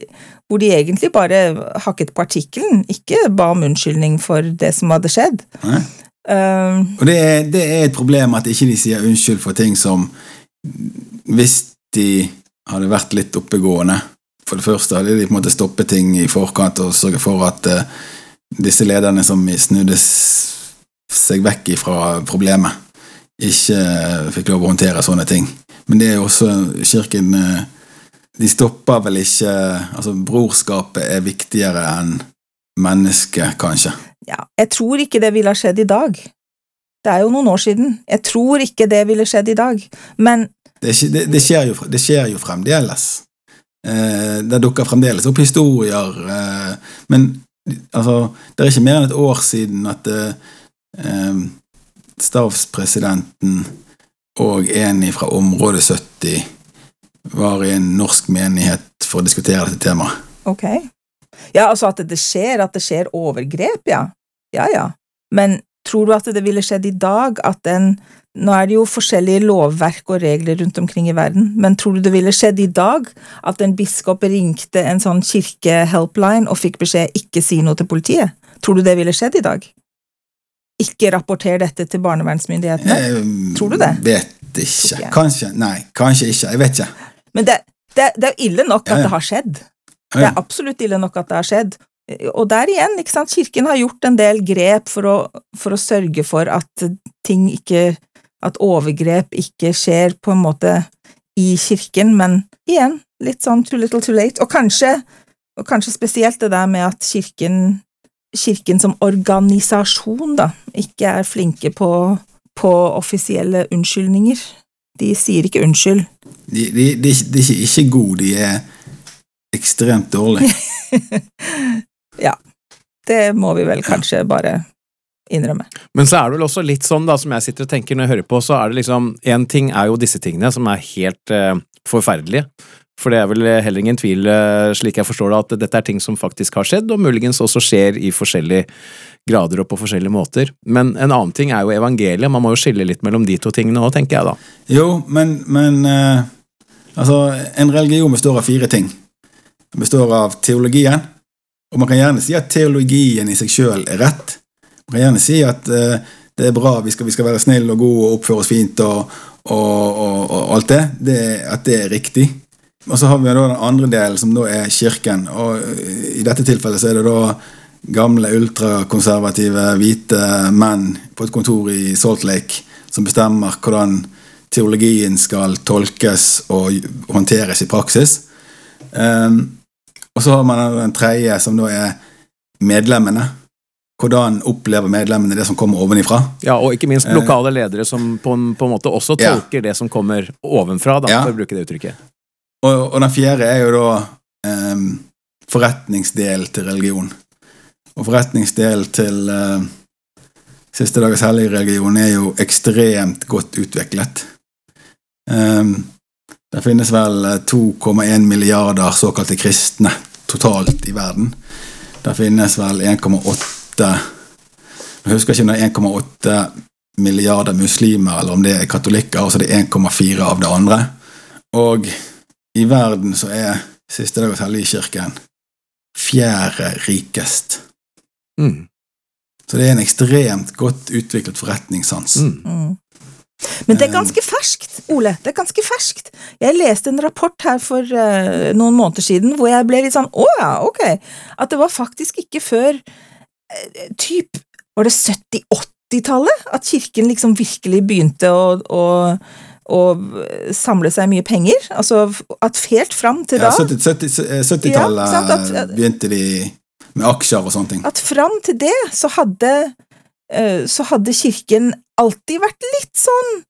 hvor de egentlig bare hakket på artikkelen, ikke ba om unnskyldning for det som hadde skjedd. Um, Og det er, det er et problem at ikke de sier unnskyld for ting som Hvis de hadde vært litt oppegående For det første hadde de på en måte stoppet ting i forkant og sørget for at uh, disse lederne som snudde seg vekk fra problemet, ikke eh, fikk lov å håndtere sånne ting. Men det er jo også Kirken eh, De stopper vel ikke Altså, brorskapet er viktigere enn mennesket, kanskje. ja, jeg tror ikke det ville ha skjedd i dag. Det er jo noen år siden. Jeg tror ikke det ville skjedd i dag. Men det, det, det, skjer jo, det skjer jo fremdeles. Eh, det dukker fremdeles opp historier, eh, men altså, det er ikke mer enn et år siden at eh, eh, stavspresidenten og en fra område 70 var i en norsk menighet for å diskutere dette temaet. ok. Ja, altså at det skjer, at det skjer overgrep, ja. Ja, ja. Men tror du at det ville skjedd i dag at en Nå er det jo forskjellige lovverk og regler rundt omkring i verden, men tror du det ville skjedd i dag at en biskop ringte en sånn kirkehelpline og fikk beskjed ikke si noe til politiet? Tror du det ville skjedd i dag? Ikke rapporter dette til barnevernsmyndighetene? Jeg Tror du det? Vet ikke. Ikke. Kanskje. Nei, kanskje ikke. Jeg vet ikke. Men det, det, det er jo ille nok at ja. det har skjedd. Det er absolutt ille nok at det har skjedd. Og der igjen, ikke sant, kirken har gjort en del grep for å, for å sørge for at ting ikke At overgrep ikke skjer på en måte i kirken, men igjen, litt sånn too little too late. Og kanskje, og kanskje spesielt det der med at kirken Kirken som organisasjon, da, ikke er flinke på, på offisielle unnskyldninger. De sier ikke unnskyld. De, de, de, de er ikke, ikke gode, de er ekstremt dårlige. ja, det må vi vel kanskje bare innrømme. Men så er det vel også litt sånn, da, som jeg sitter og tenker når jeg hører på, så er det liksom Én ting er jo disse tingene, som er helt eh, forferdelige. For det er vel heller ingen tvil, eh, slik jeg forstår det, at dette er ting som faktisk har skjedd, og muligens også skjer i forskjellige grader og på forskjellige måter. Men en annen ting er jo evangeliet. Man må jo skille litt mellom de to tingene òg, tenker jeg da. Jo, men, men uh, Altså, en religion består av fire ting. Den består av teologien, og man kan gjerne si at teologien i seg sjøl er rett. Man kan gjerne si at uh, det er bra, vi skal, vi skal være snille og gode og oppføre oss fint og, og, og, og alt det. det. At det er riktig. Og så har vi da den andre delen, som da er kirken. Og i dette tilfellet så er det da gamle ultrakonservative hvite menn på et kontor i Salt Lake som bestemmer hvordan teologien skal tolkes og håndteres i praksis. Um, og så har man den tredje, som da er medlemmene. Hvordan opplever medlemmene det som kommer ovenifra? Ja, og ikke minst lokale ledere som på en, på en måte også Ja. tolker det som kommer ovenfra, da, Ja. for å bruke det uttrykket. Og, og den fjerde er jo da eh, forretningsdel til religion. Og forretningsdel til eh, Siste dagers hellige religion er jo ekstremt godt utviklet. Eh, det finnes vel eh, 2,1 milliarder såkalte kristne totalt i verden. Det finnes vel 1,8 Jeg husker ikke om det er 1,8 milliarder muslimer, eller om det er katolikker, og så er 1,4 av det andre. Og i verden så er Siste dag hos kirken fjerde rikest. Mm. Så det er en ekstremt godt utviklet forretningssans. Mm. Mm. Men det er ganske ferskt, Ole. Det er ganske ferskt. Jeg leste en rapport her for uh, noen måneder siden hvor jeg ble litt sånn å ja, ok. At det var faktisk ikke før uh, typ Var det 70-80-tallet at kirken liksom virkelig begynte å, å, å samle seg mye penger? Altså at helt fram til da 70 70 70-tallet Ja, sant, at- at- begynte de med aksjer og sånne ting. at fram til det så hadde eh, så hadde kirken alltid vært litt sånn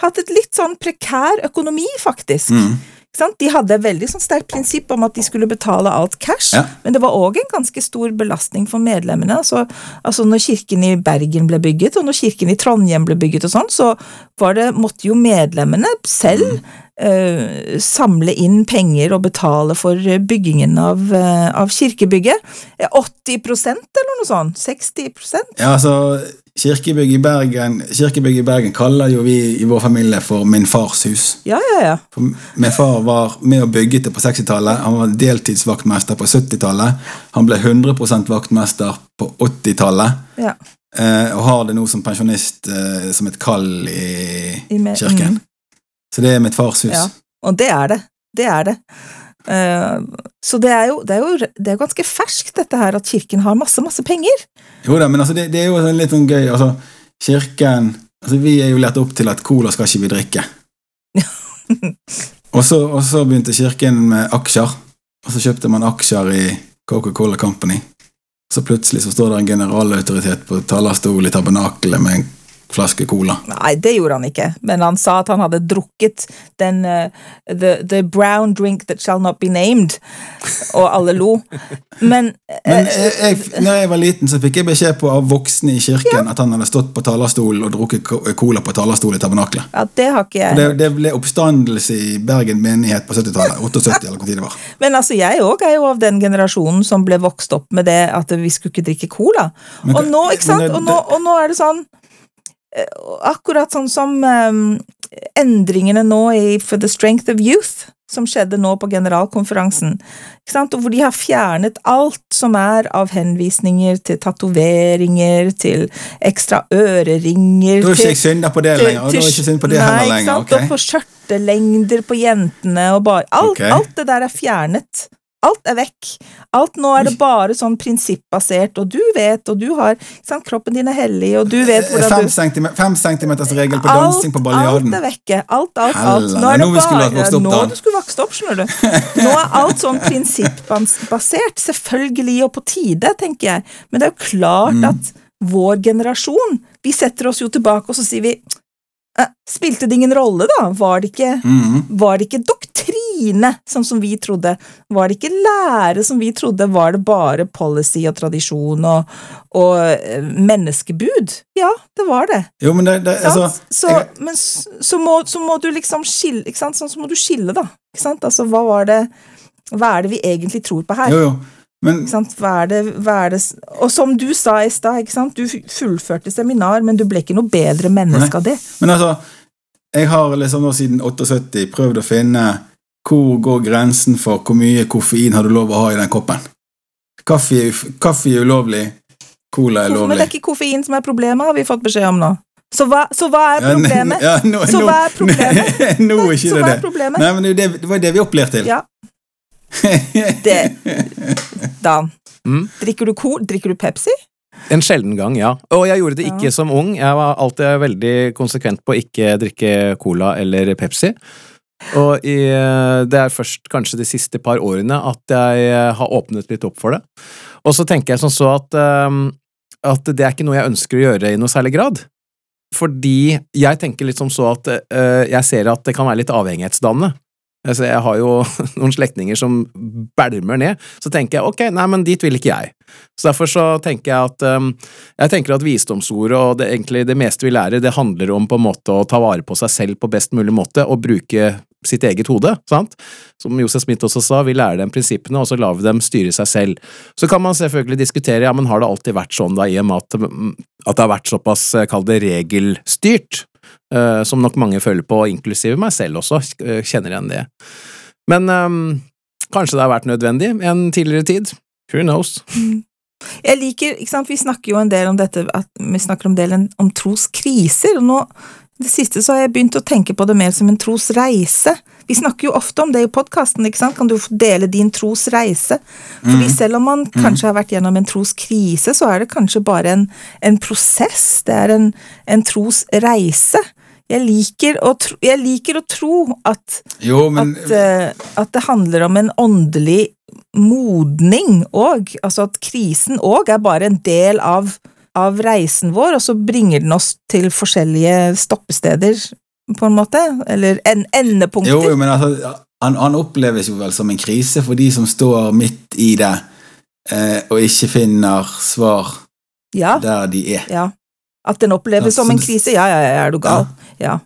Hatt et litt sånn prekær økonomi, faktisk. Mm. De hadde et veldig sånn sterkt prinsipp om at de skulle betale alt cash, Ja. men det var òg en ganske stor belastning for medlemmene. Altså, altså Når kirken i Bergen ble bygget, og når kirken i Trondheim ble bygget, og sånn, så var det, måtte jo medlemmene selv eh, samle inn penger og betale for eh, byggingen av, eh, av kirkebygget. Eh, 80% eller noe sånt? 60 Ja, altså, Kirkebygg i Bergen Kirkebygg i Bergen kaller jo vi i vår familie for min fars hus. Ja, ja, ja. For min far var med og bygget det på 60-tallet. Han var deltidsvaktmester på 70-tallet. Han ble 100% vaktmester på 80-tallet. ja. Eh, og har det nå som pensjonist eh, som et kall i, I kirken. mm. Så det er mitt fars hus. Ja, og det er det. Det er det. Eh, så det er, jo, det, er jo, det er jo ganske ferskt, dette her, at kirken har masse, masse penger. Jo da, men altså, det, det er jo sånn litt sånn gøy. Altså, kirken altså, Vi er jo lært opp til at cola skal ikke vi drikke. og, så, og så begynte kirken med aksjer. Og så kjøpte man aksjer i Coca-Cola Company. Så plutselig så står det en generalautoritet på talerstol i tabernakelet med en flaske cola. Nei, det gjorde han ikke, men han sa at han hadde drukket den uh, the, the brown drink that shall not be named, og alle lo. Men, Men eh, jeg, jeg, når jeg var liten, så fikk jeg beskjed på av voksne i kirken at han hadde stått på talerstolen og drukket cola på talerstolen i tabernaklet. ja, det har ikke jeg. Det, det ble oppstandelse i Bergen menighet på 70-tallet. 78, eller hvor tid det var. Men altså, jeg òg er jo av den generasjonen som ble vokst opp med det at vi skulle ikke drikke cola. Men Og nå, ikke sant, det- og nå, og nå er det sånn eh, Akkurat sånn som um, endringene nå i For the Strength of Youth, som skjedde nå på generalkonferansen, hvor de har fjernet alt som er av henvisninger til tatoveringer, til ekstra øreringer Da er ikke jeg på det lenger. Til, til- ikke synd på det Nei, lenger. sant, ok? Og på skjørtelengder på jentene og bare alt, okay. alt det der er fjernet. Alt er vekk. Alt nå er det bare sånn prinsippbasert, og du vet, og du har sant, Kroppen din er hellig, og du vet hvordan Fem, du centimeter, fem centimeters regel på dansing på baljarden Alt er vekke. Alt, alt, alt. Nå er det bare Nå du skulle vokst opp, skjønner du. Nå er alt sånn prinsippbasert. Selvfølgelig, og på tide, tenker jeg. Men det er jo klart Mm. at vår generasjon Vi setter oss jo tilbake, og så sier vi eh, Spilte det ingen rolle, da? Var det ikke Mhm. var det ikke doktrine sånn som vi trodde? Var det ikke lære som vi trodde? Var det bare policy og tradisjon og, og eh, menneskebud? Ja, det var det. Jo, men det, det altså, så, jeg- men så må, så må du liksom skille, ikke sant? Sånn, så må du skille, da. Ikke sant? Altså, hva var det Hva er det vi egentlig tror på her? Jo, jo. Men? Hva er det, hva er det Og som du sa i stad, du fullførte seminar, men du ble ikke noe bedre menneske av det. Men altså, jeg har liksom nå siden 78 prøvd å finne hvor går grensen for hvor mye koffein har du lov å ha i den koppen. Kaffe, kaffe er ulovlig, cola er lovlig. men det er ikke koffein som er problemet, har vi fått beskjed om nå. Så hva, så hva er problemet? Ja, nå, Så hva er problemet? nå er ikke så det det. problemet? Nei, men det, det var det vi opplært til. Ja, det Dan. Mm. Drikker du Cool? Drikker du Pepsi? En sjelden gang, ja. Og jeg gjorde det ikke Ja. som ung. Jeg var alltid veldig konsekvent på å ikke drikke cola eller Pepsi. Og i, det er først kanskje de siste par årene at jeg eh, har åpnet litt opp for det. Og så tenker jeg som så at, ehm, at det er ikke noe jeg ønsker å gjøre i noe særlig grad. Fordi jeg tenker litt som så at eh, jeg ser at det kan være litt avhengighetsdannende. Altså, jeg har jo noen slektninger som bælmer ned, så tenker jeg ok, nei, men dit vil ikke jeg. Så derfor så tenker jeg at um, jeg tenker at visdomsordet og det, egentlig det meste vi lærer, det handler om på en måte å ta vare på seg selv på best mulig måte og bruke sitt eget hode, sant? Som Josef Smith også sa, vi lærer dem prinsippene, og så lar vi dem styre seg selv. Så kan man selvfølgelig diskutere, ja, men har det alltid vært sånn da, i og med at, mm, at det har vært såpass, eh, kall det regelstyrt, som nok mange føler på, inklusive meg selv også, eh, kjenner igjen det. Men ehm, kanskje det har vært nødvendig en tidligere tid? Who knows? Jeg liker, ikke sant, Vi snakker jo en del om dette, at vi snakker om, del om troskriser. og nå det siste så har jeg begynt å tenke på det mer som en trosreise. Vi snakker jo ofte om det i podkasten, ikke sant? Kan du dele din trosreise? Fordi selv om man kanskje har vært gjennom en troskrise, så er det kanskje bare en, en prosess. Det er en, en trosreise. Jeg liker, tro, jeg liker å tro at Jo, men at, uh, at det handler om en åndelig modning òg. Altså at krisen òg er bare en del av, av reisen vår, og så bringer den oss til forskjellige stoppesteder, på en måte. Eller en, endepunkter. Jo, jo, men altså, han, han oppleves jo vel som en krise for de som står midt i det, eh, og ikke finner svar ja, der de er. ja. At den oppleves Ja, som en krise. Ja, ja, ja, er du gal? Ja.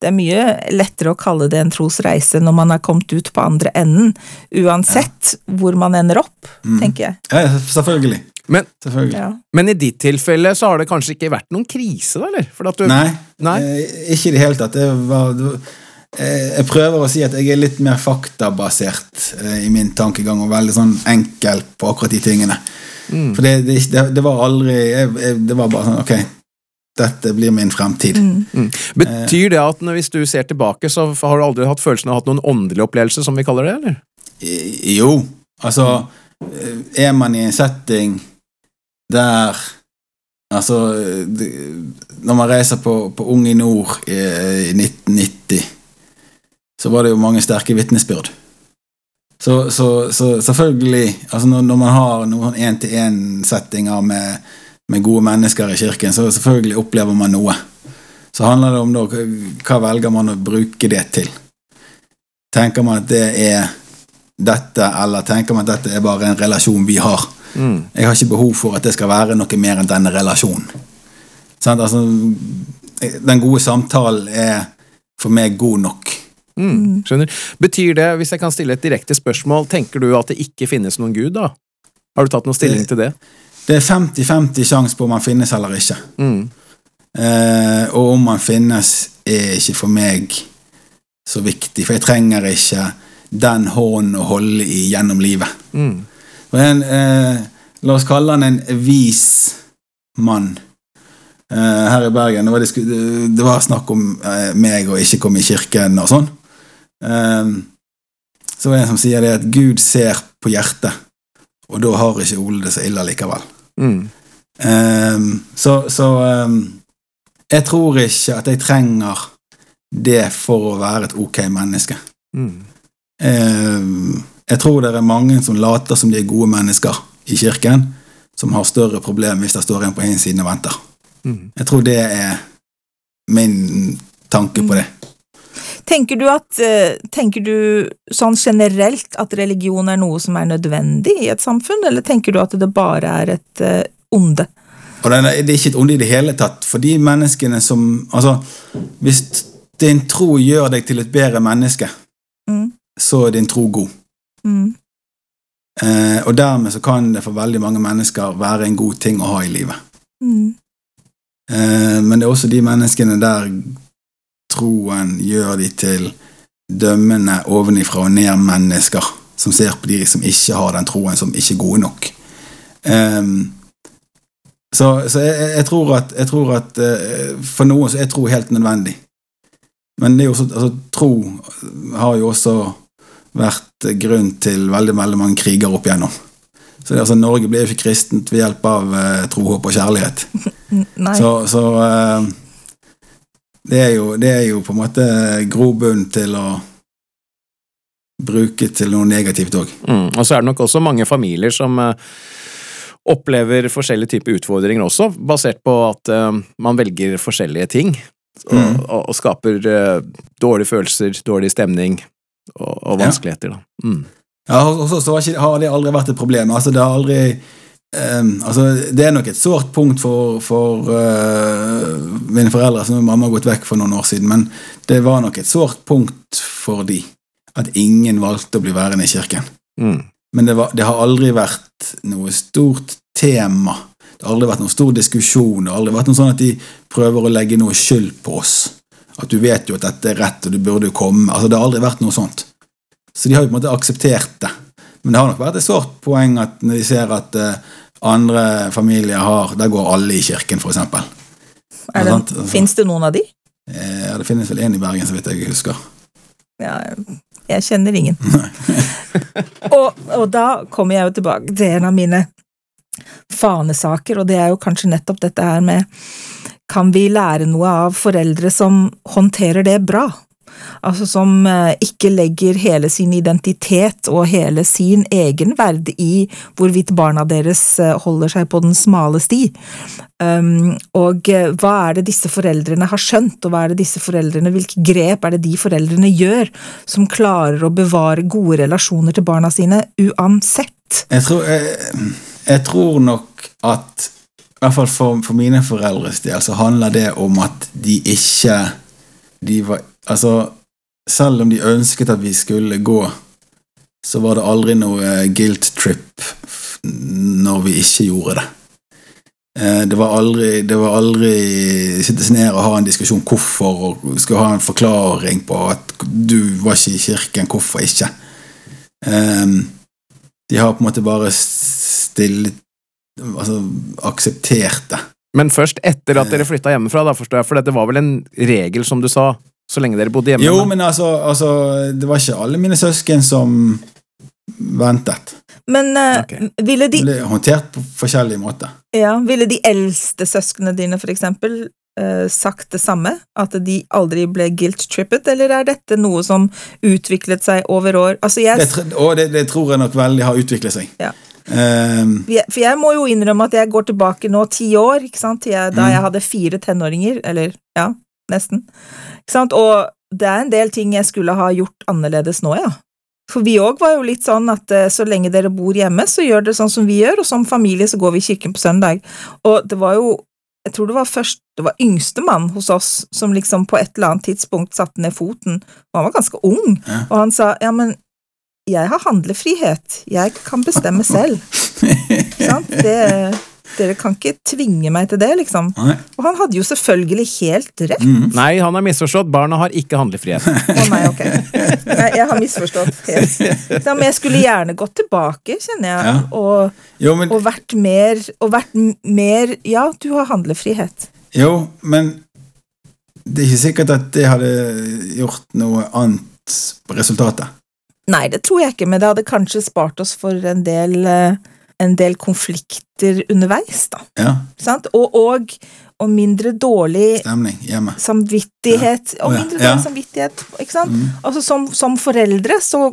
Det er mye lettere å kalle det en trosreise når man har kommet ut på andre enden, uansett hvor man ender opp, Mm. tenker jeg. Ja, selvfølgelig. Men, selvfølgelig. Ja. men i ditt tilfelle så har det kanskje ikke vært noen krise, da, eller? For at du, Nei, Nei? eh, ikke i det hele tatt. Det var, det var, eh, jeg prøver å si at jeg er litt mer faktabasert eh, i min tankegang, og veldig sånn enkel på akkurat de tingene. Mm. For det, det, det, det var aldri jeg, jeg, Det var bare sånn Ok, dette blir min fremtid. Mm. Betyr det at når, hvis du ser tilbake, så har du aldri hatt følelsen av å ha hatt noen åndelig opplevelse, som vi kaller det, eller? Jo, altså eh, Er man i en setting der Altså Når man reiser på, på Ung i Nord i, i 1990, så var det jo mange sterke vitnesbyrd. Så, så, så selvfølgelig altså når, når man har noen én-til-én-settinger med, med gode mennesker i kirken, så selvfølgelig opplever man noe. Så handler det om da, hva velger man å bruke det til. Tenker man at det er dette, eller tenker man at dette er bare en relasjon vi har? Mm. Jeg har ikke behov for at det skal være noe mer enn denne relasjonen. Sånn, Altså, den gode samtalen er for meg god nok. Mm. Skjønner. Betyr det, hvis jeg kan stille et direkte spørsmål, tenker du at det ikke finnes noen gud, da? Har du tatt noen stilling til det? Det er 50-50 sjanse på om han finnes eller ikke. Mm. Eh, og om han finnes, er ikke for meg så viktig, for jeg trenger ikke den hånden å holde i gjennom livet. Mm. En, eh, la oss kalle han en vis mann. Eh, her i Bergen det var, disku, det var snakk om eh, meg og ikke komme i kirken og sånn. Eh, så var det en som sier det at Gud ser på hjertet, og da har ikke Ole det så ille likevel. Mm. Um, så så um, jeg tror ikke at jeg trenger det for å være et ok menneske. Mm. Um, jeg tror det er mange som later som de er gode mennesker i kirken, som har større problemer hvis det står en på en side og venter. Mm. Jeg tror det er min tanke på det. Tenker du at eh, Tenker du sånn generelt at religion er noe som er nødvendig i et samfunn, eller tenker du at det bare er et eh, onde? Og det er, det er ikke et onde i det hele tatt. For de menneskene som Altså, hvis din tro gjør deg til et bedre menneske, Mm. så er din tro god. Mm. Eh, og dermed så kan det for veldig mange mennesker være en god ting å ha i livet. Mm. Eh, men det er også de menneskene der troen gjør de til dømmende ovenifra og ned mennesker, som ser på de som ikke har den troen, som ikke er gode nok. Um, så så jeg, jeg- tror at, jeg tror at uh, for noen så er tro helt nødvendig. Men det er jo også, altså, tro har jo også vært grunn til veldig, veldig mange kriger opp igjennom. Så det, altså, Norge ble jo ikke kristent ved hjelp av uh, tro, håp og kjærlighet. Nei. Så, så eh, det, er jo, det er jo på en måte grobunn til å bruke til noe negativt òg. Mm. Og så er det nok også mange familier som eh, opplever forskjellige typer utfordringer også, basert på at eh, man velger forskjellige ting. Og, Mm. og, og skaper eh, dårlige følelser, dårlig stemning og, og vanskeligheter. Da. Mm. Ja, hos så har det aldri vært et problem. Altså, det har aldri ehm, altså, Det er nok et sårt punkt for, for uh, mine foreldre, som mamma har gått vekk for noen år siden, men det var nok et sårt punkt for de at ingen valgte å bli værende i kirken. Mm. Men det, var, det har aldri vært noe stort tema. Det har aldri vært noen stor diskusjon. Det har aldri vært noe sånn at de prøver å legge noe skyld på oss. At du vet jo at dette er rett, og du burde jo komme. Altså, Det har aldri vært noe sånt. Så de har jo på en måte akseptert det. Men det har nok vært et sårt poeng at når de ser at eh, andre familier har Der går alle i kirken, for eksempel. Er det, Altså- Fins det noen av de? Eh, ja, det finnes vel en i Bergen, så vidt jeg husker. Ja, jeg kjenner ingen. og, og da kommer jeg jo tilbake til en av mine fanesaker, og det er jo kanskje nettopp dette her med Kan vi lære noe av foreldre som håndterer det bra? Altså som eh, ikke legger hele sin identitet og hele sin egenverd i hvorvidt barna deres eh, holder seg på den smale sti. Um, og eh, hva er det disse foreldrene har skjønt, og hva er det disse foreldrene, hvilke grep er det de foreldrene gjør som klarer å bevare gode relasjoner til barna sine uansett? Jeg tror, jeg, jeg tror nok at i hvert fall for, for mine foreldres del så handler det om at de ikke de var, altså, Selv om de ønsket at vi skulle gå, så var det aldri noe eh, guilt trip når vi ikke gjorde det. Eh, Det var aldri, det var aldri sitte seg ned og ha en diskusjon hvorfor, og skulle ha en forklaring på at du var ikke i kirken, hvorfor ikke. Um, de har på en måte bare stille Altså akseptert det. Men først etter at dere flytta hjemmefra, da, forstår jeg, for dette var vel en regel, som du sa, så lenge dere bodde hjemme? Jo, men altså, altså Det var ikke alle mine søsken som ventet. Men eh, Ok. ville, de, ble håndtert på forskjellige måter. ja, ville de eldste søsknene dine, for eksempel, uh, sagt det samme? At de aldri ble guilt-trippet, eller er dette noe som utviklet seg over år? Altså, jeg Det, og det, det tror jeg nok veldig har utviklet seg. Ja. Um... For jeg- For jeg må jo innrømme at jeg går tilbake nå ti år, ikke sant, til jeg, da Mm. jeg hadde fire tenåringer, eller ja, nesten. Ikke sant, og det er en del ting jeg skulle ha gjort annerledes nå, ja. For vi òg var jo litt sånn at eh, så lenge dere bor hjemme, så gjør dere sånn som vi gjør, og som familie så går vi i kirken på søndag. Og det var jo jeg tror det var først det var yngstemann hos oss som liksom på et eller annet tidspunkt satte ned foten, og han var ganske ung, Ja. og han sa ja, men jeg har handlefrihet, jeg kan bestemme selv. Sant? Det, dere kan ikke tvinge meg til det, liksom. nei. Og han hadde jo selvfølgelig helt rett. Mm. Nei, han har misforstått. Barna har ikke handlefrihet. Å nei, ok. Nei, jeg har misforstått helt. Ja, men jeg skulle gjerne gått tilbake, kjenner jeg, Ja. og, Jo, men, og vært mer Og vært mer Ja, du har handlefrihet. jo, men det er ikke sikkert at det hadde gjort noe annet på resultatet. Nei, det tror jeg ikke, men det hadde kanskje spart oss for en del eh, en del konflikter underveis, da. Ja, Sant? Og, og, og mindre dårlig stemning hjemme. samvittighet. Ja. Og mindre dårlig samvittighet, ikke sant? Mm. Altså som, som foreldre så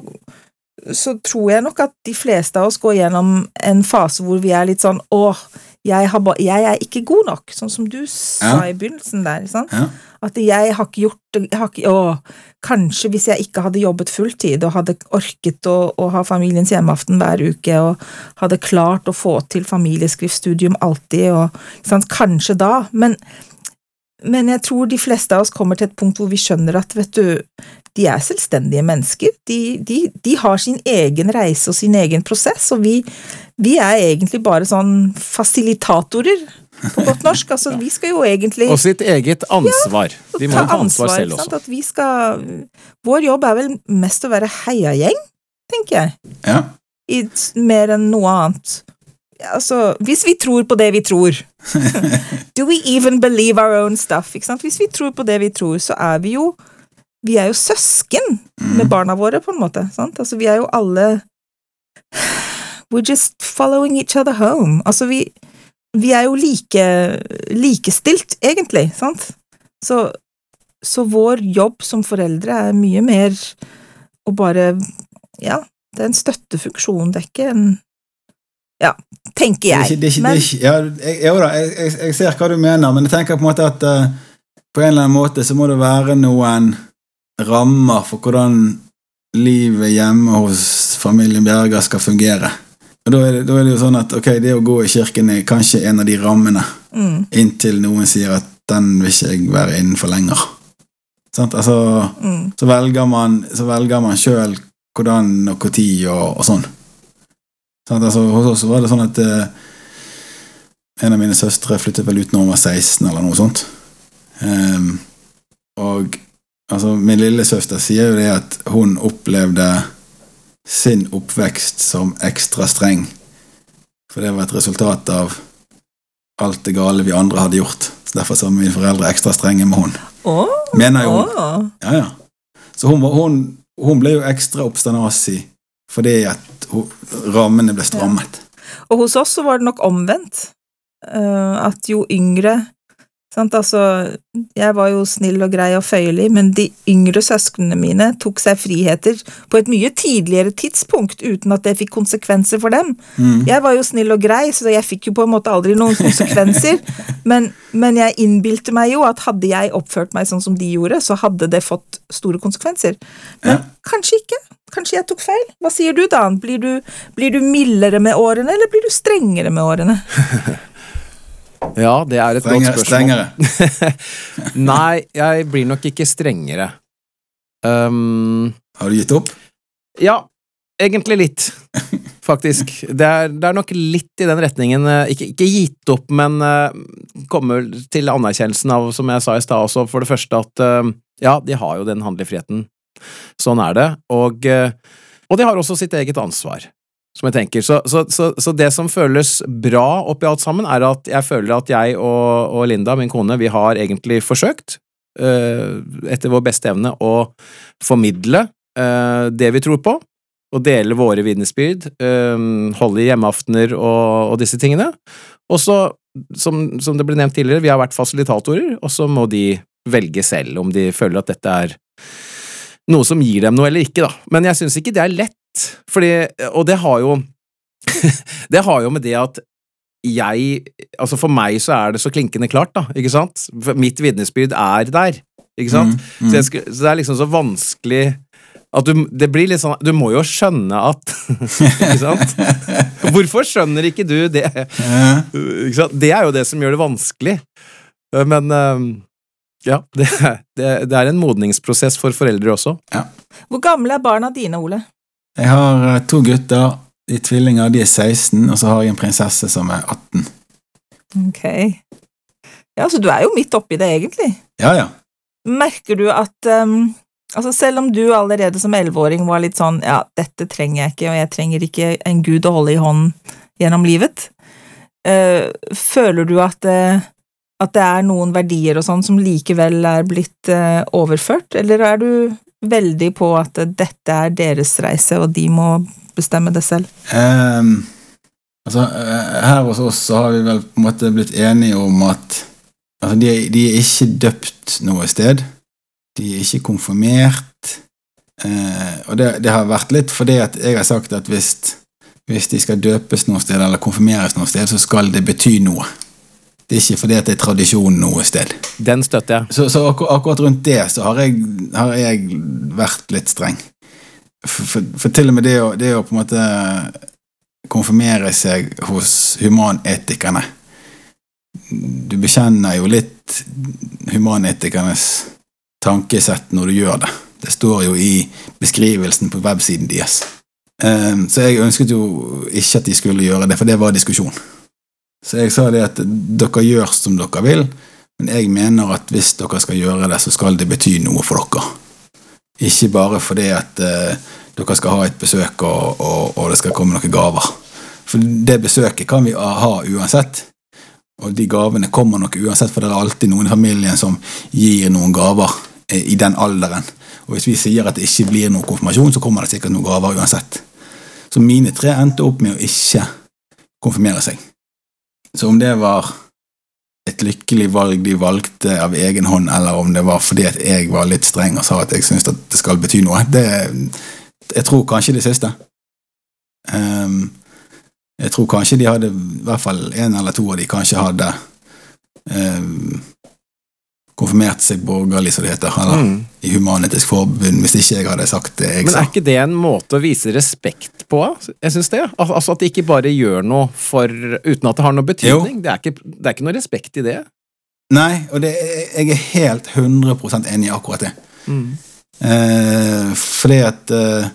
så tror jeg nok at de fleste av oss går gjennom en fase hvor vi er litt sånn åh, jeg, jeg er ikke god nok, sånn som du sa Ja. i begynnelsen der. Ja. At jeg har ikke gjort jeg har ikke, å, Kanskje hvis jeg ikke hadde jobbet fulltid og hadde orket å, å ha familiens hjemmeaften hver uke og hadde klart å få til familieskriftstudium alltid, og, sant? kanskje da, men, men jeg tror de fleste av oss kommer til et punkt hvor vi skjønner at vet du, de er selvstendige mennesker. De, de, de har sin egen reise og sin egen prosess, og vi, vi er egentlig bare sånn fasilitatorer, på godt norsk. Altså, vi skal jo egentlig Og sitt eget ansvar. De må ta ansvar selv også. sant? At vi skal Vår jobb er vel mest å være heiagjeng, tenker jeg, Ja. i, mer enn noe annet. Altså, hvis vi tror på det vi tror Do we even believe our own stuff? Ikke sant? Hvis vi tror på det vi tror, så er vi jo Vi er jo søsken med barna våre, på en måte. Sant? Altså, vi er jo alle We're just following each other home. Altså, vi, vi er jo like likestilt, egentlig, sant? Så, så vår jobb som foreldre er mye mer å bare Ja, det er en støttefunksjon, det er ikke en Ja, tenker Det er jeg. ikke, det er ikke, Men det er ikke, ja, jo da, jeg, jeg, jeg ser hva du mener, men jeg tenker på en måte at uh, på en eller annen måte så må det være noen rammer for hvordan livet hjemme hos familien Bjerga skal fungere. Og da er, det, da er det jo sånn at ok, det å gå i kirken er kanskje en av de rammene, mm, inntil noen sier at den vil ikke jeg være innenfor lenger. Sant? Altså, mm, så velger man, så velger man sjøl hvordan og når og, og sånn. Sant? Altså, hos oss var det sånn at eh, en av mine søstre flyttet vel ut når hun var 16, eller noe sånt. Um, og altså, min lillesøster sier jo det at hun opplevde sin oppvekst som ekstra streng. For det var et resultat av alt det gale vi andre hadde gjort. Så Derfor så var mine foreldre ekstra strenge med hun. Åh, Mener jo hun. Oh. Ja, ja. Så hun, hun, hun ble jo ekstra oppstandasig fordi at hun, rammene ble strammet. Og hos oss så var det nok omvendt. Uh, at jo yngre sant, altså, Jeg var jo snill og grei og føyelig, men de yngre søsknene mine tok seg friheter på et mye tidligere tidspunkt uten at det fikk konsekvenser for dem. Mm. Jeg var jo snill og grei, så jeg fikk jo på en måte aldri noen konsekvenser. men, men jeg innbilte meg jo at hadde jeg oppført meg sånn som de gjorde, så hadde det fått store konsekvenser. Men Ja. kanskje ikke. Kanskje jeg tok feil. Hva sier du, Dan? Blir du, blir du mildere med årene, eller blir du strengere med årene? Ja, det er et Strengere. godt spørsmål. strengere. Nei, jeg blir nok ikke strengere. Um, Har du gitt opp? ja, egentlig litt, faktisk. Det er, det er nok litt i den retningen. eh, Ikke, ikke gitt opp, men uh, kommer til anerkjennelsen av, som jeg sa i stad også, for det første at uh, ja, de har jo den handlefriheten. Sånn er det. Og, uh, og de har også sitt eget ansvar. Som jeg tenker. Så, så, så, så det som føles bra oppi alt sammen, er at jeg føler at jeg og, og Linda, min kone, vi har egentlig forsøkt, eh, etter vår beste evne, å formidle eh, det vi tror på, og dele våre vitnesbyrd, eh, holde hjemmeaftener og, og disse tingene. Og så, som, som det ble nevnt tidligere, vi har vært fasilitatorer, og så må de velge selv om de føler at dette er noe som gir dem noe eller ikke, da. Men jeg syns ikke det er lett, fordi Og det har jo Det har jo med det at jeg Altså, for meg så er det så klinkende klart, da, ikke sant? Mitt vitnesbyrd er der, ikke sant? Mm, mm. Så, jeg så det er liksom så vanskelig at du, det blir litt sånn Du må jo skjønne at Ikke sant? Hvorfor skjønner ikke du det? Ja. Ikke sant? Det er jo det som gjør det vanskelig. Men ja, det, det, det er en modningsprosess for foreldre også. Hvor gamle er barna dine, Ole? Jeg har eh, to gutter. De er tvillinger, de er 16, og så har jeg en prinsesse som er 18. Ok. Ja, så du er jo midt oppi det, egentlig. Ja, ja. Merker du at um, Altså, selv om du allerede som elleveåring var litt sånn ja, dette trenger jeg ikke, og jeg trenger ikke en gud å holde i hånden gjennom livet, uh, føler du at, uh, at det er noen verdier og sånn som likevel er blitt uh, overført, eller er du veldig på at dette er deres reise, og de må bestemme det selv? Um, altså, eh, her hos oss så har vi vel på en måte blitt enige om at altså, de, de er ikke døpt noe sted. De er ikke konfirmert. Uh, og det, det har vært litt fordi at jeg har sagt at hvis, hvis de skal døpes noe sted eller konfirmeres noe sted, så skal det bety noe. Det er ikke fordi at det er tradisjon noe sted. Den støtter jeg. Så, så akkur akkurat rundt det så har jeg, har jeg vært litt streng. For, for, for til og med det å, det å på en måte konfirmere seg hos humanetikerne Du bekjenner jo litt humanetikernes tankesett når du gjør det. Det står jo i beskrivelsen på websiden deres. Um, så jeg ønsket jo ikke at de skulle gjøre det, for det var diskusjon. Så jeg sa det at dere gjør som dere vil, men jeg mener at hvis dere skal gjøre det, så skal det bety noe for dere. Ikke bare fordi at uh, dere skal ha et besøk og, og, og, det skal komme noen gaver. For det besøket kan vi ha uansett. Og de gavene kommer nok uansett, for det er alltid noen i familien som gir noen gaver eh, i den alderen. Og hvis vi sier at det ikke blir noen konfirmasjon, så kommer det sikkert noen gaver uansett. Så mine tre endte opp med å ikke konfirmere seg. Så om det var et lykkelig valg de valgte av egen hånd, eller om det var fordi at jeg var litt streng og sa at jeg syns det skal bety noe, det, jeg tror kanskje det siste. Um, jeg tror kanskje de hadde, i hvert fall en eller to av de kanskje hadde um, konfirmert seg borgerlig, som det heter, eller mm. i Human-Etisk Forbund, hvis ikke jeg hadde sagt det jeg sa. Men er ikke det en måte å vise respekt på? Jeg synes det. Altså At de ikke bare gjør noe for, uten at det har noe betydning. Det er, ikke, det er, ikke, noe respekt i det. Nei, og det, jeg er helt 100 enig i akkurat det. Mm. Eh, fordi at eh,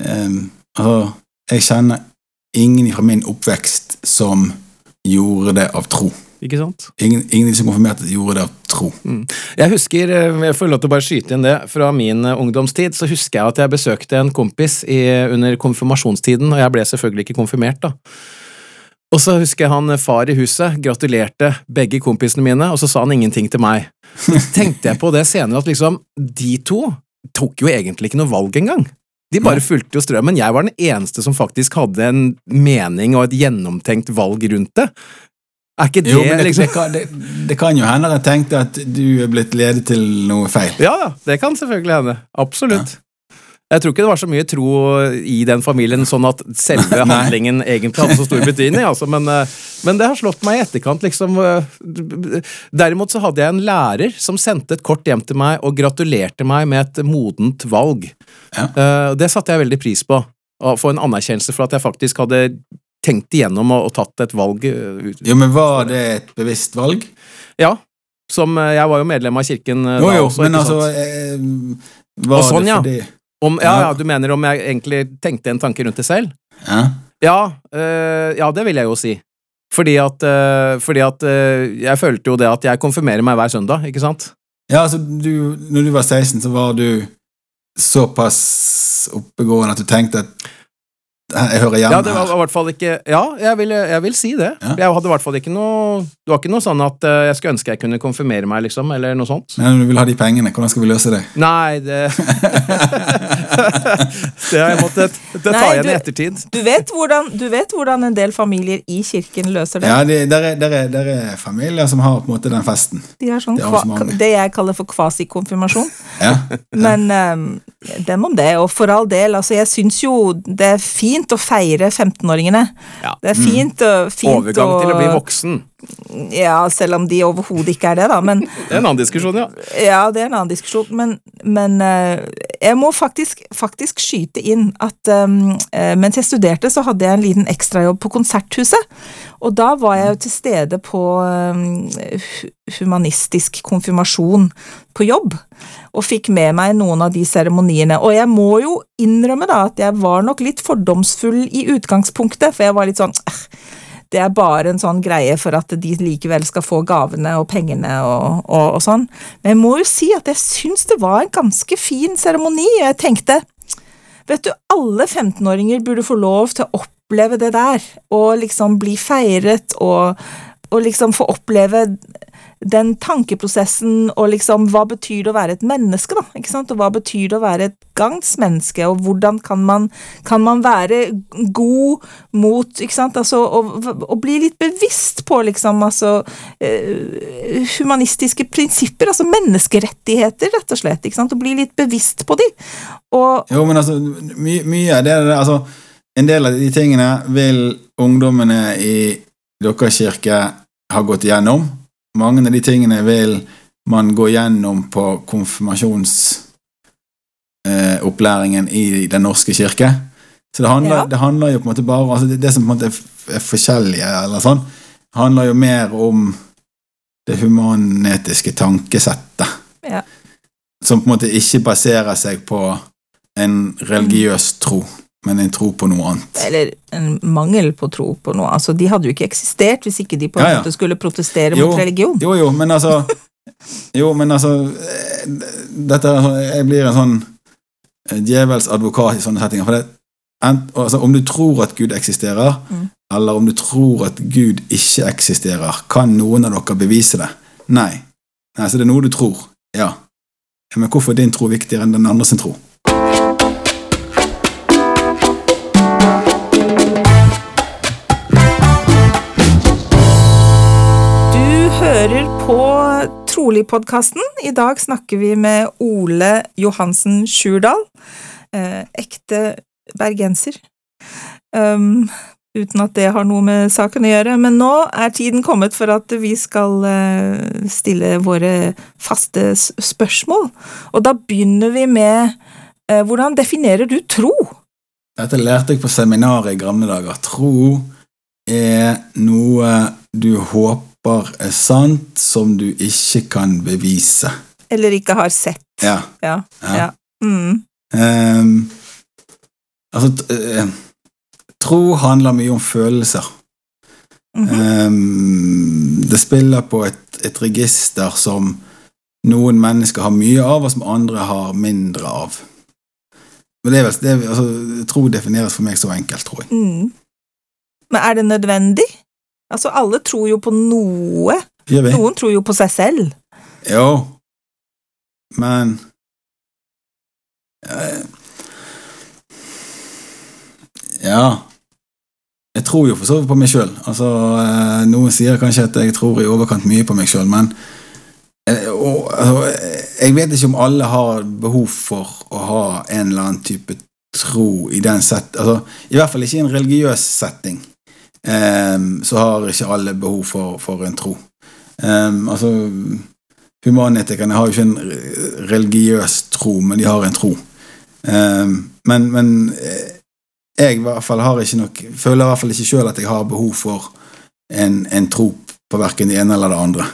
eh, Altså, jeg kjenner ingen fra min oppvekst som gjorde det av tro. Ikke sant? Ingen, ingen som konfirmerte, gjorde det av tro. Mm. Jeg husker, eh, jeg får lov til å bare skyte inn det, fra min eh, ungdomstid så husker jeg at jeg besøkte en kompis i, under konfirmasjonstiden, og jeg ble selvfølgelig ikke konfirmert, da. Og så husker jeg han eh, far i huset gratulerte begge kompisene mine, og så sa han ingenting til meg. Så tenkte jeg på det senere, at liksom, de to tok jo egentlig ikke noe valg engang. De bare fulgte jo strømmen. Jeg var den eneste som faktisk hadde en mening og et gjennomtenkt valg rundt det. Er ikke det, jo, det, liksom? det, kan, det, det, kan, jo hende jeg tenkte at du er blitt ledet til noe feil. Ja, det kan selvfølgelig hende. Absolutt. Ja. Jeg tror ikke det var så mye tro i den familien, sånn at selve handlingen egentlig hadde så stor betydning. Altså, men, eh, men, det har slått meg i etterkant, liksom. Eh, derimot så hadde jeg en lærer som sendte et kort hjem til meg og gratulerte meg med et modent valg. Ja. Eh, det satte jeg veldig pris på. Å få en anerkjennelse for at jeg faktisk hadde tenkt igjennom og, og tatt et valg. Uh, jo, men Var det et bevisst valg? Ja. Som, uh, jeg var jo medlem av kirken uh, jo, da jo, også. Men altså, eh, var sånn, det fordi ja. Om, ja, ja, du mener om jeg egentlig tenkte en tanke rundt det selv? Ja. Ja, øh, ja det vil jeg jo si. Fordi at, øh, fordi at øh, jeg følte jo det at jeg konfirmerer meg hver søndag, ikke sant? Ja, altså, du, når du var 16, så var du såpass oppegående at du tenkte at jeg hører hjemme ja, det var i hvert fall ikke Ja, jeg vil, jeg vil si det. Ja. Jeg hadde i hvert fall ikke noe Det var ikke noe sånn at uh, jeg skulle ønske jeg kunne konfirmere meg, liksom, eller noe sånt. Men du vil ha de pengene, hvordan skal vi løse det? Nei, det Det har jeg måttet det tar jeg igjen i ettertid. Du vet, hvordan, du vet, hvordan, en del familier i kirken løser det? Ja, det der, er, der, er, der er familier som har på en måte den festen. De har sånn, det, det jeg kaller for kvasikonfirmasjon. ja. Men um, dem om det, og for all del, altså jeg syns jo det er fint fint å feire 15-åringene. Ja. Det er fint, mm. fint Overgang til å bli voksen. Ja, selv om de overhodet ikke er det, da. Men, det er en annen diskusjon, ja. Ja, det er en annen diskusjon. Men, men uh, jeg må faktisk, faktisk, skyte inn at um, mens jeg studerte, så hadde jeg en liten ekstrajobb på Konserthuset. Og da var jeg jo til stede på um, humanistisk konfirmasjon på jobb. Og fikk med meg noen av de seremoniene. Og jeg må jo innrømme da at jeg var nok litt fordomsfull i utgangspunktet, for jeg var litt sånn eh, det er bare en sånn greie for at de likevel skal få gavene og pengene og, og, og sånn. Men jeg må jo si at jeg syns det var en ganske fin seremoni, jeg tenkte Vet du, alle 15-åringer burde få lov til å oppleve det der, og liksom bli feiret og, og liksom få oppleve den tankeprosessen og liksom hva betyr det å være et menneske, da, ikke sant, og hva betyr det å være et gangsmenneske, og hvordan kan man, kan man være god mot, ikke sant, altså å bli litt bevisst på liksom, altså eh, humanistiske prinsipper, altså menneskerettigheter, rett og slett, ikke sant, og bli litt bevisst på de. Og Jo, men altså, my, mye av det der Altså, en del av de tingene vil ungdommene i deres kirke ha gått igjennom. Mange av de tingene vil man gå gjennom på konfirmasjonsopplæringen i Den norske kirke. Så det handler, Ja. det handler jo på en måte bare altså det, det som på en måte er er forskjellige, eller sånn, handler jo mer om det humanetiske tankesettet Ja. som på en måte ikke baserer seg på en religiøs tro, men en tro på noe annet. Eller en mangel på tro på noe. Altså, de hadde jo ikke eksistert hvis ikke de på en Ja, ja. måte skulle protestere Jo, mot religion. Jo, jo, men altså Jo, men altså eh, Dette sånn Jeg blir en sånn eh, djevels advokat i sånne settinger. For det, altså, om du tror at Gud eksisterer, Mm. eller om du tror at Gud ikke eksisterer, kan noen av dere bevise det? Nei. Nei, Så det er noe du tror. Ja. Ja, Men hvorfor er din tro viktigere enn den andre sin tro? Trolig-podkasten. I dag snakker vi med Ole Johansen Sjurdal. Eh, ekte bergenser. Um, uten at det har noe med saken å gjøre. Men nå er tiden kommet for at vi skal eh, stille våre faste spørsmål. Og da begynner vi med eh, hvordan definerer du tro? Dette lærte jeg på seminaret i gamle dager. Tro er noe du håper er sant, som du ikke kan bevise. Eller ikke har sett? Ja. Ja. Ja. ja. Mm. Um, altså eh, Tro handler mye om følelser. Mm -hmm. um, det spiller på et, et register som noen mennesker har mye av, og som andre har mindre av. Men det er vel, det er, altså, Tro defineres for meg så enkelt, tror jeg. Mm. Men er det nødvendig? Altså, alle tror jo på noe. Noen tror jo på seg selv. Jo, men eh, Ja. Jeg tror jo for så vidt på meg sjøl. Altså, eh, noen sier kanskje at jeg tror i overkant mye på meg sjøl, men eh, og, altså, Jeg vet ikke om alle har behov for å ha en eller annen type tro i den sett... Altså, I hvert fall ikke i en religiøs setting. Ehm, så har ikke alle behov for, for en tro. Ehm, altså Humanetikerne har jo ikke en religiøs tro, men de har en tro. Ehm, men, men eh, jeg i hvert fall har ikke nok føler i hvert fall ikke sjøl at jeg har behov for en, en tro på verken det ene eller det andre.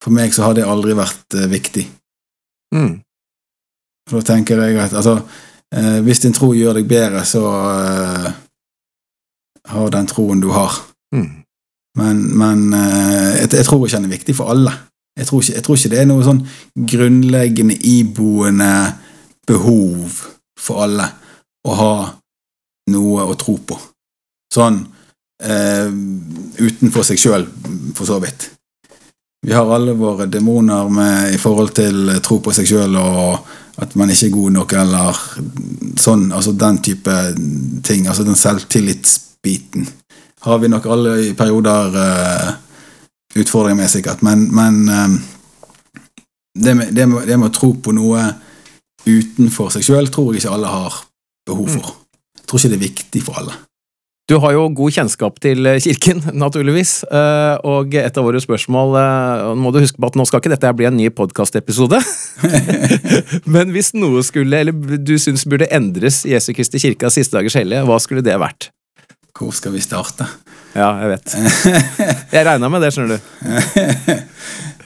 For meg så har det aldri vært eh, viktig. Mm. For da tenker jeg at altså, eh, hvis din tro gjør deg bedre, så eh, har den troen du har. Mm. Men, men eh, jeg, jeg tror ikke den er viktig for alle. Jeg tror, ikke, jeg tror ikke det er noe sånn grunnleggende iboende behov for alle å ha noe å tro på. Sånn eh, utenfor seg sjøl, for så vidt. Vi har alle våre demoner med, i forhold til tro på seg sjøl og at man ikke er god nok, eller sånn, altså den type ting. Altså den selvtillitsbiten har vi nok alle i perioder uh, utfordringer med, sikkert. Men, men um, det, med, det, med, det med å tro på noe utenfor seg sjøl tror jeg ikke alle har behov for. Jeg tror ikke det er viktig for alle. Du har jo god kjennskap til eh, kirken, naturligvis, og et av våre spørsmål Nå må du huske på at nå skal ikke dette bli en ny podkastepisode, men hvis noe skulle, eller du syns burde endres i Jesu Kristi kirke av siste dagers hellige, hva skulle det vært? Hvor skal vi starte? Ja, jeg vet. Jeg regna med det, skjønner du.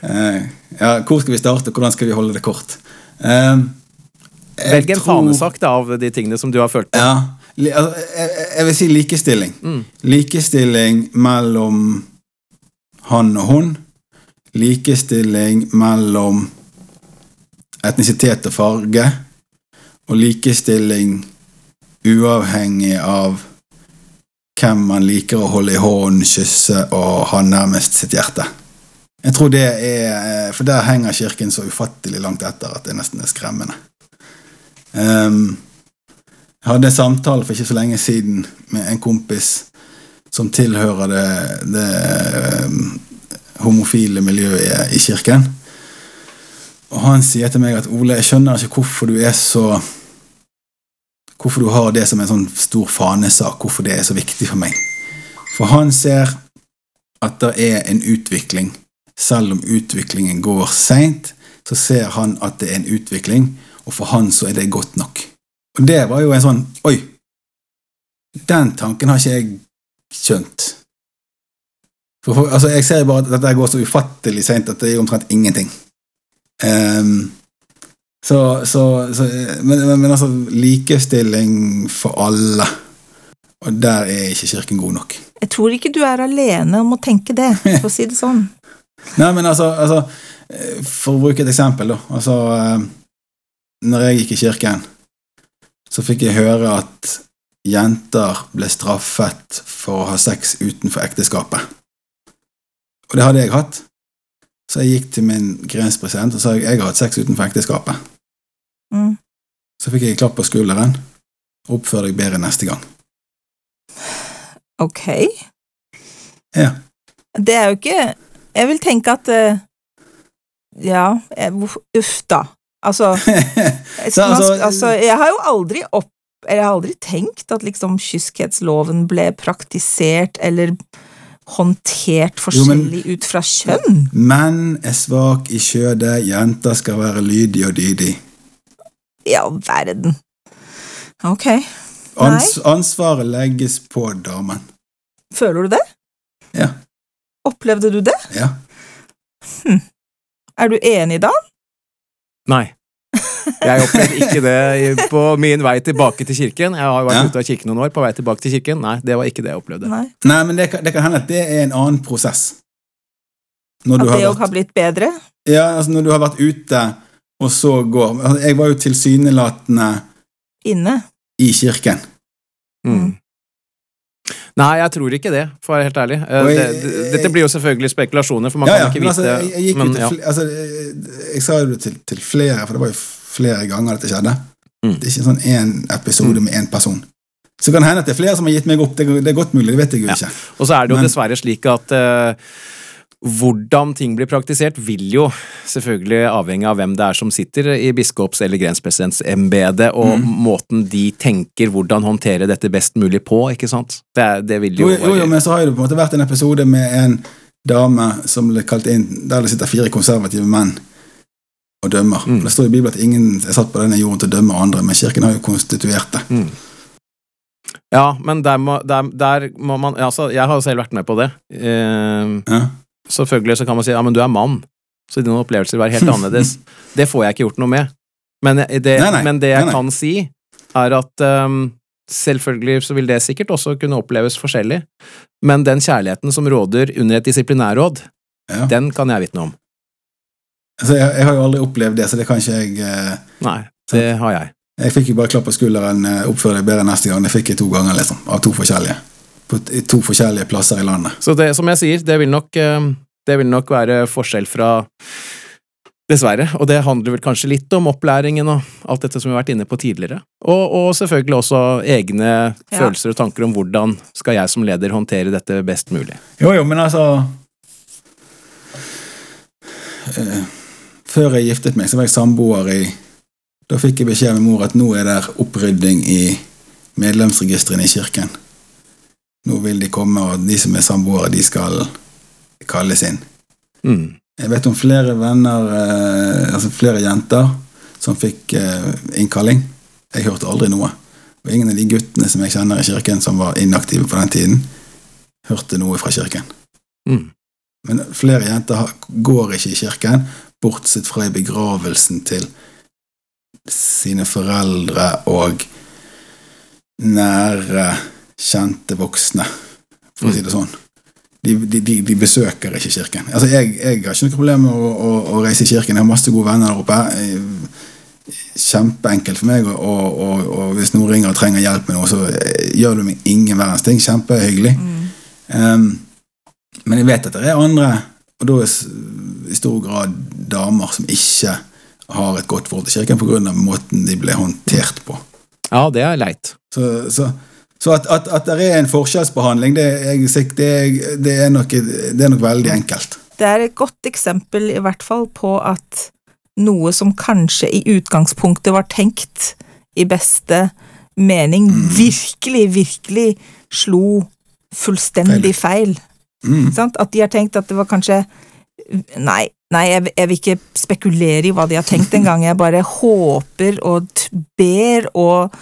Eh, ja, hvor skal vi starte? Hvordan skal vi holde det kort? Eh, Velg en tror- fanesak da, av de tingene som du har følt på. Ja, jeg vil si likestilling. Mm. Likestilling mellom han og hun. Likestilling mellom etnisitet og farge. Og likestilling uavhengig av hvem man liker å holde i hånden, kysse og ha nærmest sitt hjerte. Jeg tror det er For der henger kirken så ufattelig langt etter at det nesten er skremmende. Um, jeg hadde en samtale for ikke så lenge siden med en kompis som tilhører det, det um, homofile miljøet i kirken. Og han sier til meg at Ole, jeg skjønner ikke hvorfor du er så hvorfor du har det som en sånn stor fanesak, hvorfor det er så viktig for meg. For han ser at det er en utvikling. Selv om utviklingen går seint, så ser han at det er en utvikling, og for han så er det godt nok. Og det var jo en sånn Oi! Den tanken har ikke jeg skjønt. For, for, altså, jeg ser bare at dette går så ufattelig seint at det er omtrent ingenting. Ehm, så, så, så men, men, men altså, likestilling for alle Og der er ikke Kirken god nok. Jeg tror ikke du er alene om å tenke det, for å si det sånn. Nei, men altså, altså For å bruke et eksempel, da. Altså eh, Når jeg gikk i kirken, så fikk jeg høre at jenter ble straffet for å ha sex utenfor ekteskapet. Og det hadde jeg hatt. Så jeg gikk til min grenspresident og sa jeg har hatt sex utenfor ekteskapet. Mm. Så fikk jeg klapp på skulderen. Oppfør deg bedre neste gang. Ok. Ja. Det er jo ikke Jeg vil tenke at eh, Ja, uff da. Altså, altså- altså, jeg har jo aldri opp eller jeg har aldri tenkt at liksom kyskhetsloven ble praktisert eller håndtert Jo, men- forskjellig ut fra kjønn. Menn er svak i kjødet, jenter skal være lydige og dydige. I all verden. Ok. Ans ansvaret legges på damen. Føler du det? Ja. Opplevde du det? Ja. Er du enig da? Nei. Jeg opplevde ikke det på min vei tilbake til kirken. Jeg har vært Ja. ute av kirken noen år, på vei tilbake til kirken. Nei, det var ikke det jeg opplevde. Nei. Nei, men det kan, det kan hende at det er en annen prosess. Når At du, har det òg vært, har blitt bedre? ja, altså når du har vært ute, og så går altså, Jeg var jo tilsynelatende Inne? i kirken. Mm. Nei, jeg tror ikke det, for å være helt ærlig. Eh, jeg- det, det, dette blir jo selvfølgelig spekulasjoner, for man Ja, kan ja, ikke vite altså, jeg, jeg gikk men, til ja. altså, jeg, jeg sa jo det til, til flere, for det var jo flere ganger dette skjedde. Mm. Det er ikke sånn én episode med én person. Så kan det hende at det er flere som har gitt meg opp. Det, det er godt mulig, det vet jeg jo Ja. ikke. Og så er det jo Men- dessverre slik at eh, hvordan ting blir praktisert, vil jo selvfølgelig avhenge av hvem det er som sitter i biskops- eller grenspresidentsembetet, og Mm. måten de tenker hvordan håndtere dette best mulig på, ikke sant? Det, det vil Jo, jo jo, jo, men så har det på en måte vært en episode med en dame som ble kalt inn der det sitter fire konservative menn og dømmer. Mm. Det står i Bibelen at ingen er satt på denne jorden til å dømme andre, men kirken har jo konstituert det. Mm. Ja, men der må, der, der må man altså, Jeg har jo selv vært med på det. Eh, Ja. Selvfølgelig så kan man si ja, men du er mann, så dine opplevelser vil være helt annerledes. Det får jeg ikke gjort noe med. Men det, Nei, nei. Men det jeg Nei, kan si, er at um, selvfølgelig så vil det sikkert også kunne oppleves forskjellig, men den kjærligheten som råder under et disiplinærråd, Ja. den kan jeg vitne om. Altså, jeg, jeg har jo aldri opplevd det, så det kan ikke jeg eh, Nei, det har jeg. Jeg fikk jo bare klapp på skulderen. eh, Oppfør deg bedre neste gang. Det fikk jeg to ganger, liksom. Av to forskjellige. På to forskjellige plasser i landet. Så det, som jeg sier, det vil nok, ehm, det vil nok være forskjell fra Dessverre, og det handler vel kanskje litt om opplæringen og alt dette som vi har vært inne på tidligere. Og, og selvfølgelig også egne følelser og tanker om hvordan skal jeg som leder håndtere dette best mulig. Jo, jo, men altså eh, Før jeg giftet meg, så var jeg samboer i Da fikk jeg beskjed med mor at nå er det opprydding i medlemsregistrene i kirken. Nå vil de komme, og de som er samboere, de skal kalles inn. Mm. Jeg vet om flere venner, eh, altså flere jenter, som fikk eh, innkalling. Jeg hørte aldri noe. Og ingen av de guttene som jeg kjenner i kirken, som var inaktive på den tiden, hørte noe fra kirken. Mm. Men flere jenter går ikke i kirken, bortsett fra i begravelsen til sine foreldre og nære, kjente voksne, for å si det sånn. De, de, de, de besøker ikke kirken. Altså, jeg, jeg har ikke noe problem med å, å, å reise i kirken. Jeg har masse gode venner der oppe. Eh, Kjempeenkelt for meg, og, og, og, hvis noen ringer og trenger hjelp med noe, så eh, gjør du meg ingen verdens ting. Kjempehyggelig. Um, men jeg vet at det er andre, og da er i stor grad damer, som ikke har et godt forhold til kirken pga. måten de ble håndtert på. Ja, det er leit. Så, så, så at, at, at det er en forskjellsbehandling, det er, det er, det er, nok, det er nok veldig enkelt. Det er et godt eksempel i hvert fall på at noe som kanskje i utgangspunktet var tenkt i beste mening virkelig, virkelig slo fullstendig feil. Mm. Sant? At de har tenkt at det var kanskje Nei, nei jeg, jeg vil ikke spekulere i hva de har tenkt engang. Jeg bare håper og ber og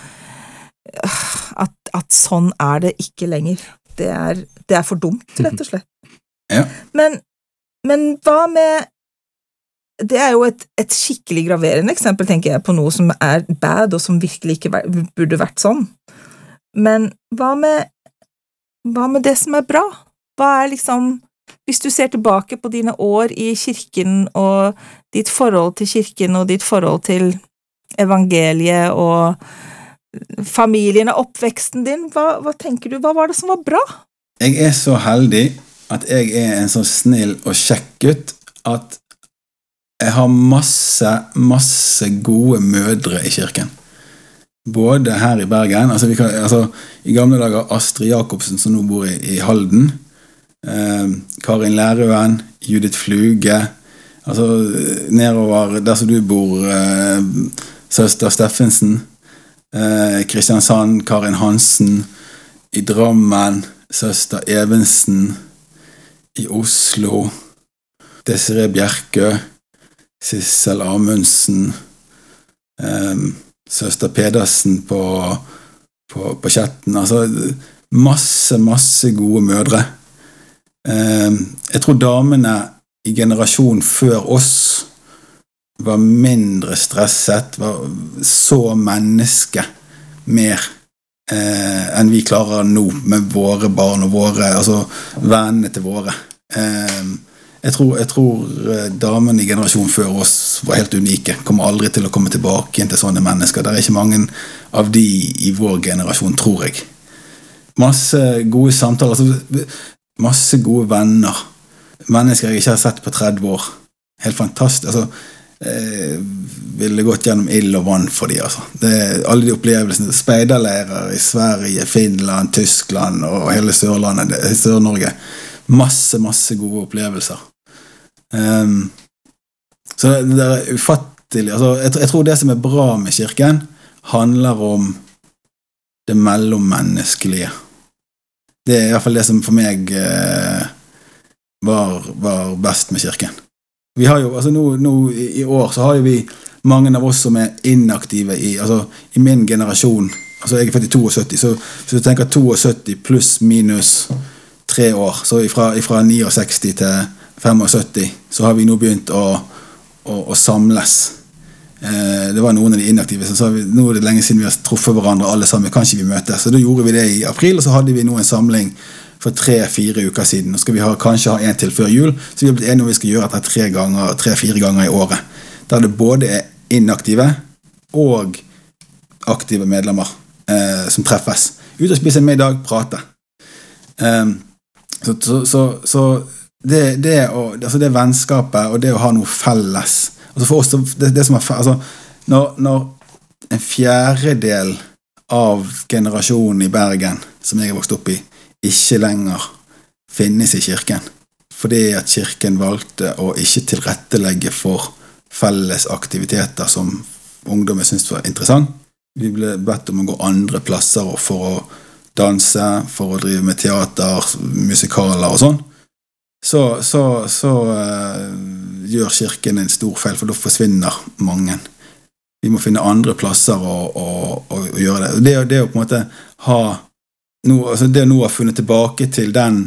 at, at sånn er det ikke lenger. Det er, det er for dumt, rett og slett. Ja. Men, men hva med Det er jo et, et skikkelig graverende eksempel, tenker jeg, på noe som er bad, og som virkelig ikke burde vært sånn. Men hva med hva med det som er bra? Hva er liksom Hvis du ser tilbake på dine år i kirken og ditt forhold til kirken og ditt forhold til evangeliet og familien og oppveksten din, hva, hva tenker du, hva var det som var bra? Jeg er så heldig at jeg er en så snill og kjekk gutt at jeg har masse, masse gode mødre i kirken. Både her i Bergen altså, kan, altså I gamle dager Astrid Jacobsen, som nå bor i, i Halden. Eh, Karin Lærøen, Judith Fluge. Altså nedover der som du bor, eh, søster Steffensen. Eh, Kristiansand, Karin Hansen. I Drammen, søster Evensen. I Oslo, Desiree Bjerkø. Sissel Amundsen. ehm, søster Pedersen på, på, på Kjetten. Altså masse, masse gode mødre. Ehm, jeg tror damene i generasjonen før oss var mindre stresset, var så menneske mer eh, enn vi klarer nå med våre barn og våre, altså vennene til våre. Eh, jeg tror, jeg tror eh, damene i generasjonen før oss var helt unike. Kommer aldri til å komme tilbake igjen til sånne mennesker. Det er ikke mange av de i vår generasjon, tror jeg. Masse gode samtaler. Altså, masse gode venner. Mennesker jeg ikke har sett på 30 år. Helt fantastisk. Altså, eh, ville gått gjennom ild og vann for de, altså. Alle de opplevelsene. Speiderleirer i Sverige, Finland, Tyskland og hele Sør-Norge. Masse, masse gode opplevelser. Um, så det, det er ufattelig altså, jeg, jeg tror det som er bra med kirken, handler om det mellommenneskelige. Det er i hvert fall det som for meg eh, var, var best med kirken. Vi har jo, altså nå, nå i, år så har jo vi mange av oss som er inaktive i altså i min generasjon altså Jeg er født i 72, så hvis du tenker 72 pluss minus tre år, så ifra 69 til 75, så har vi nå begynt å, å, å samles. Eh, det var noen av de inaktive som sa vi, nå er det lenge siden vi har truffet hverandre alle sammen. Kan vi møtes? Så da gjorde vi det i april, og så hadde vi nå en samling for tre-fire uker siden. Nå skal vi ha, kanskje ha en til før jul, så vi har blitt enige om vi skal gjøre dette tre ganger, tre-fire ganger i året. Der det både er inaktive og aktive medlemmer eh, som treffes. Ut og spise en middag, prate. Um, så, så, så, så det, det, å, altså det vennskapet og det å ha noe felles altså For oss, det, det som er altså når, når en fjerdedel av generasjonen i Bergen som jeg er vokst opp i, ikke lenger finnes i kirken fordi at kirken valgte å ikke tilrettelegge for felles aktiviteter som ungdommen syntes var interessant. Vi ble bedt om å gå andre plasser for å danse, for å drive med teater, musikaler og sånn. Så, så, så uh, gjør kirken en stor feil, for da forsvinner mange. Vi må finne andre plasser å, å, å, gjøre det. Det, det å på en måte ha noe, altså det nå ha funnet tilbake til den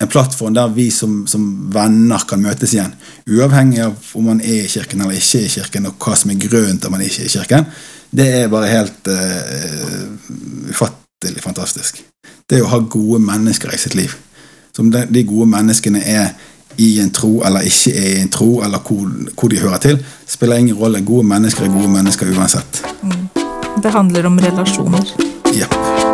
en plattform der vi som, som venner kan møtes igjen, uavhengig av om man er i kirken eller ikke er i kirken, og hva som er grunnen til at man ikke er i kirken, det er bare helt uh, ufattelig fantastisk. Det å ha gode mennesker i sitt liv. Som de, de gode menneskene er i en tro eller ikke er i en tro, eller hvor, hvor de hører til, spiller ingen rolle. Gode mennesker er gode mennesker uansett. Det handler om relasjoner. Jepp.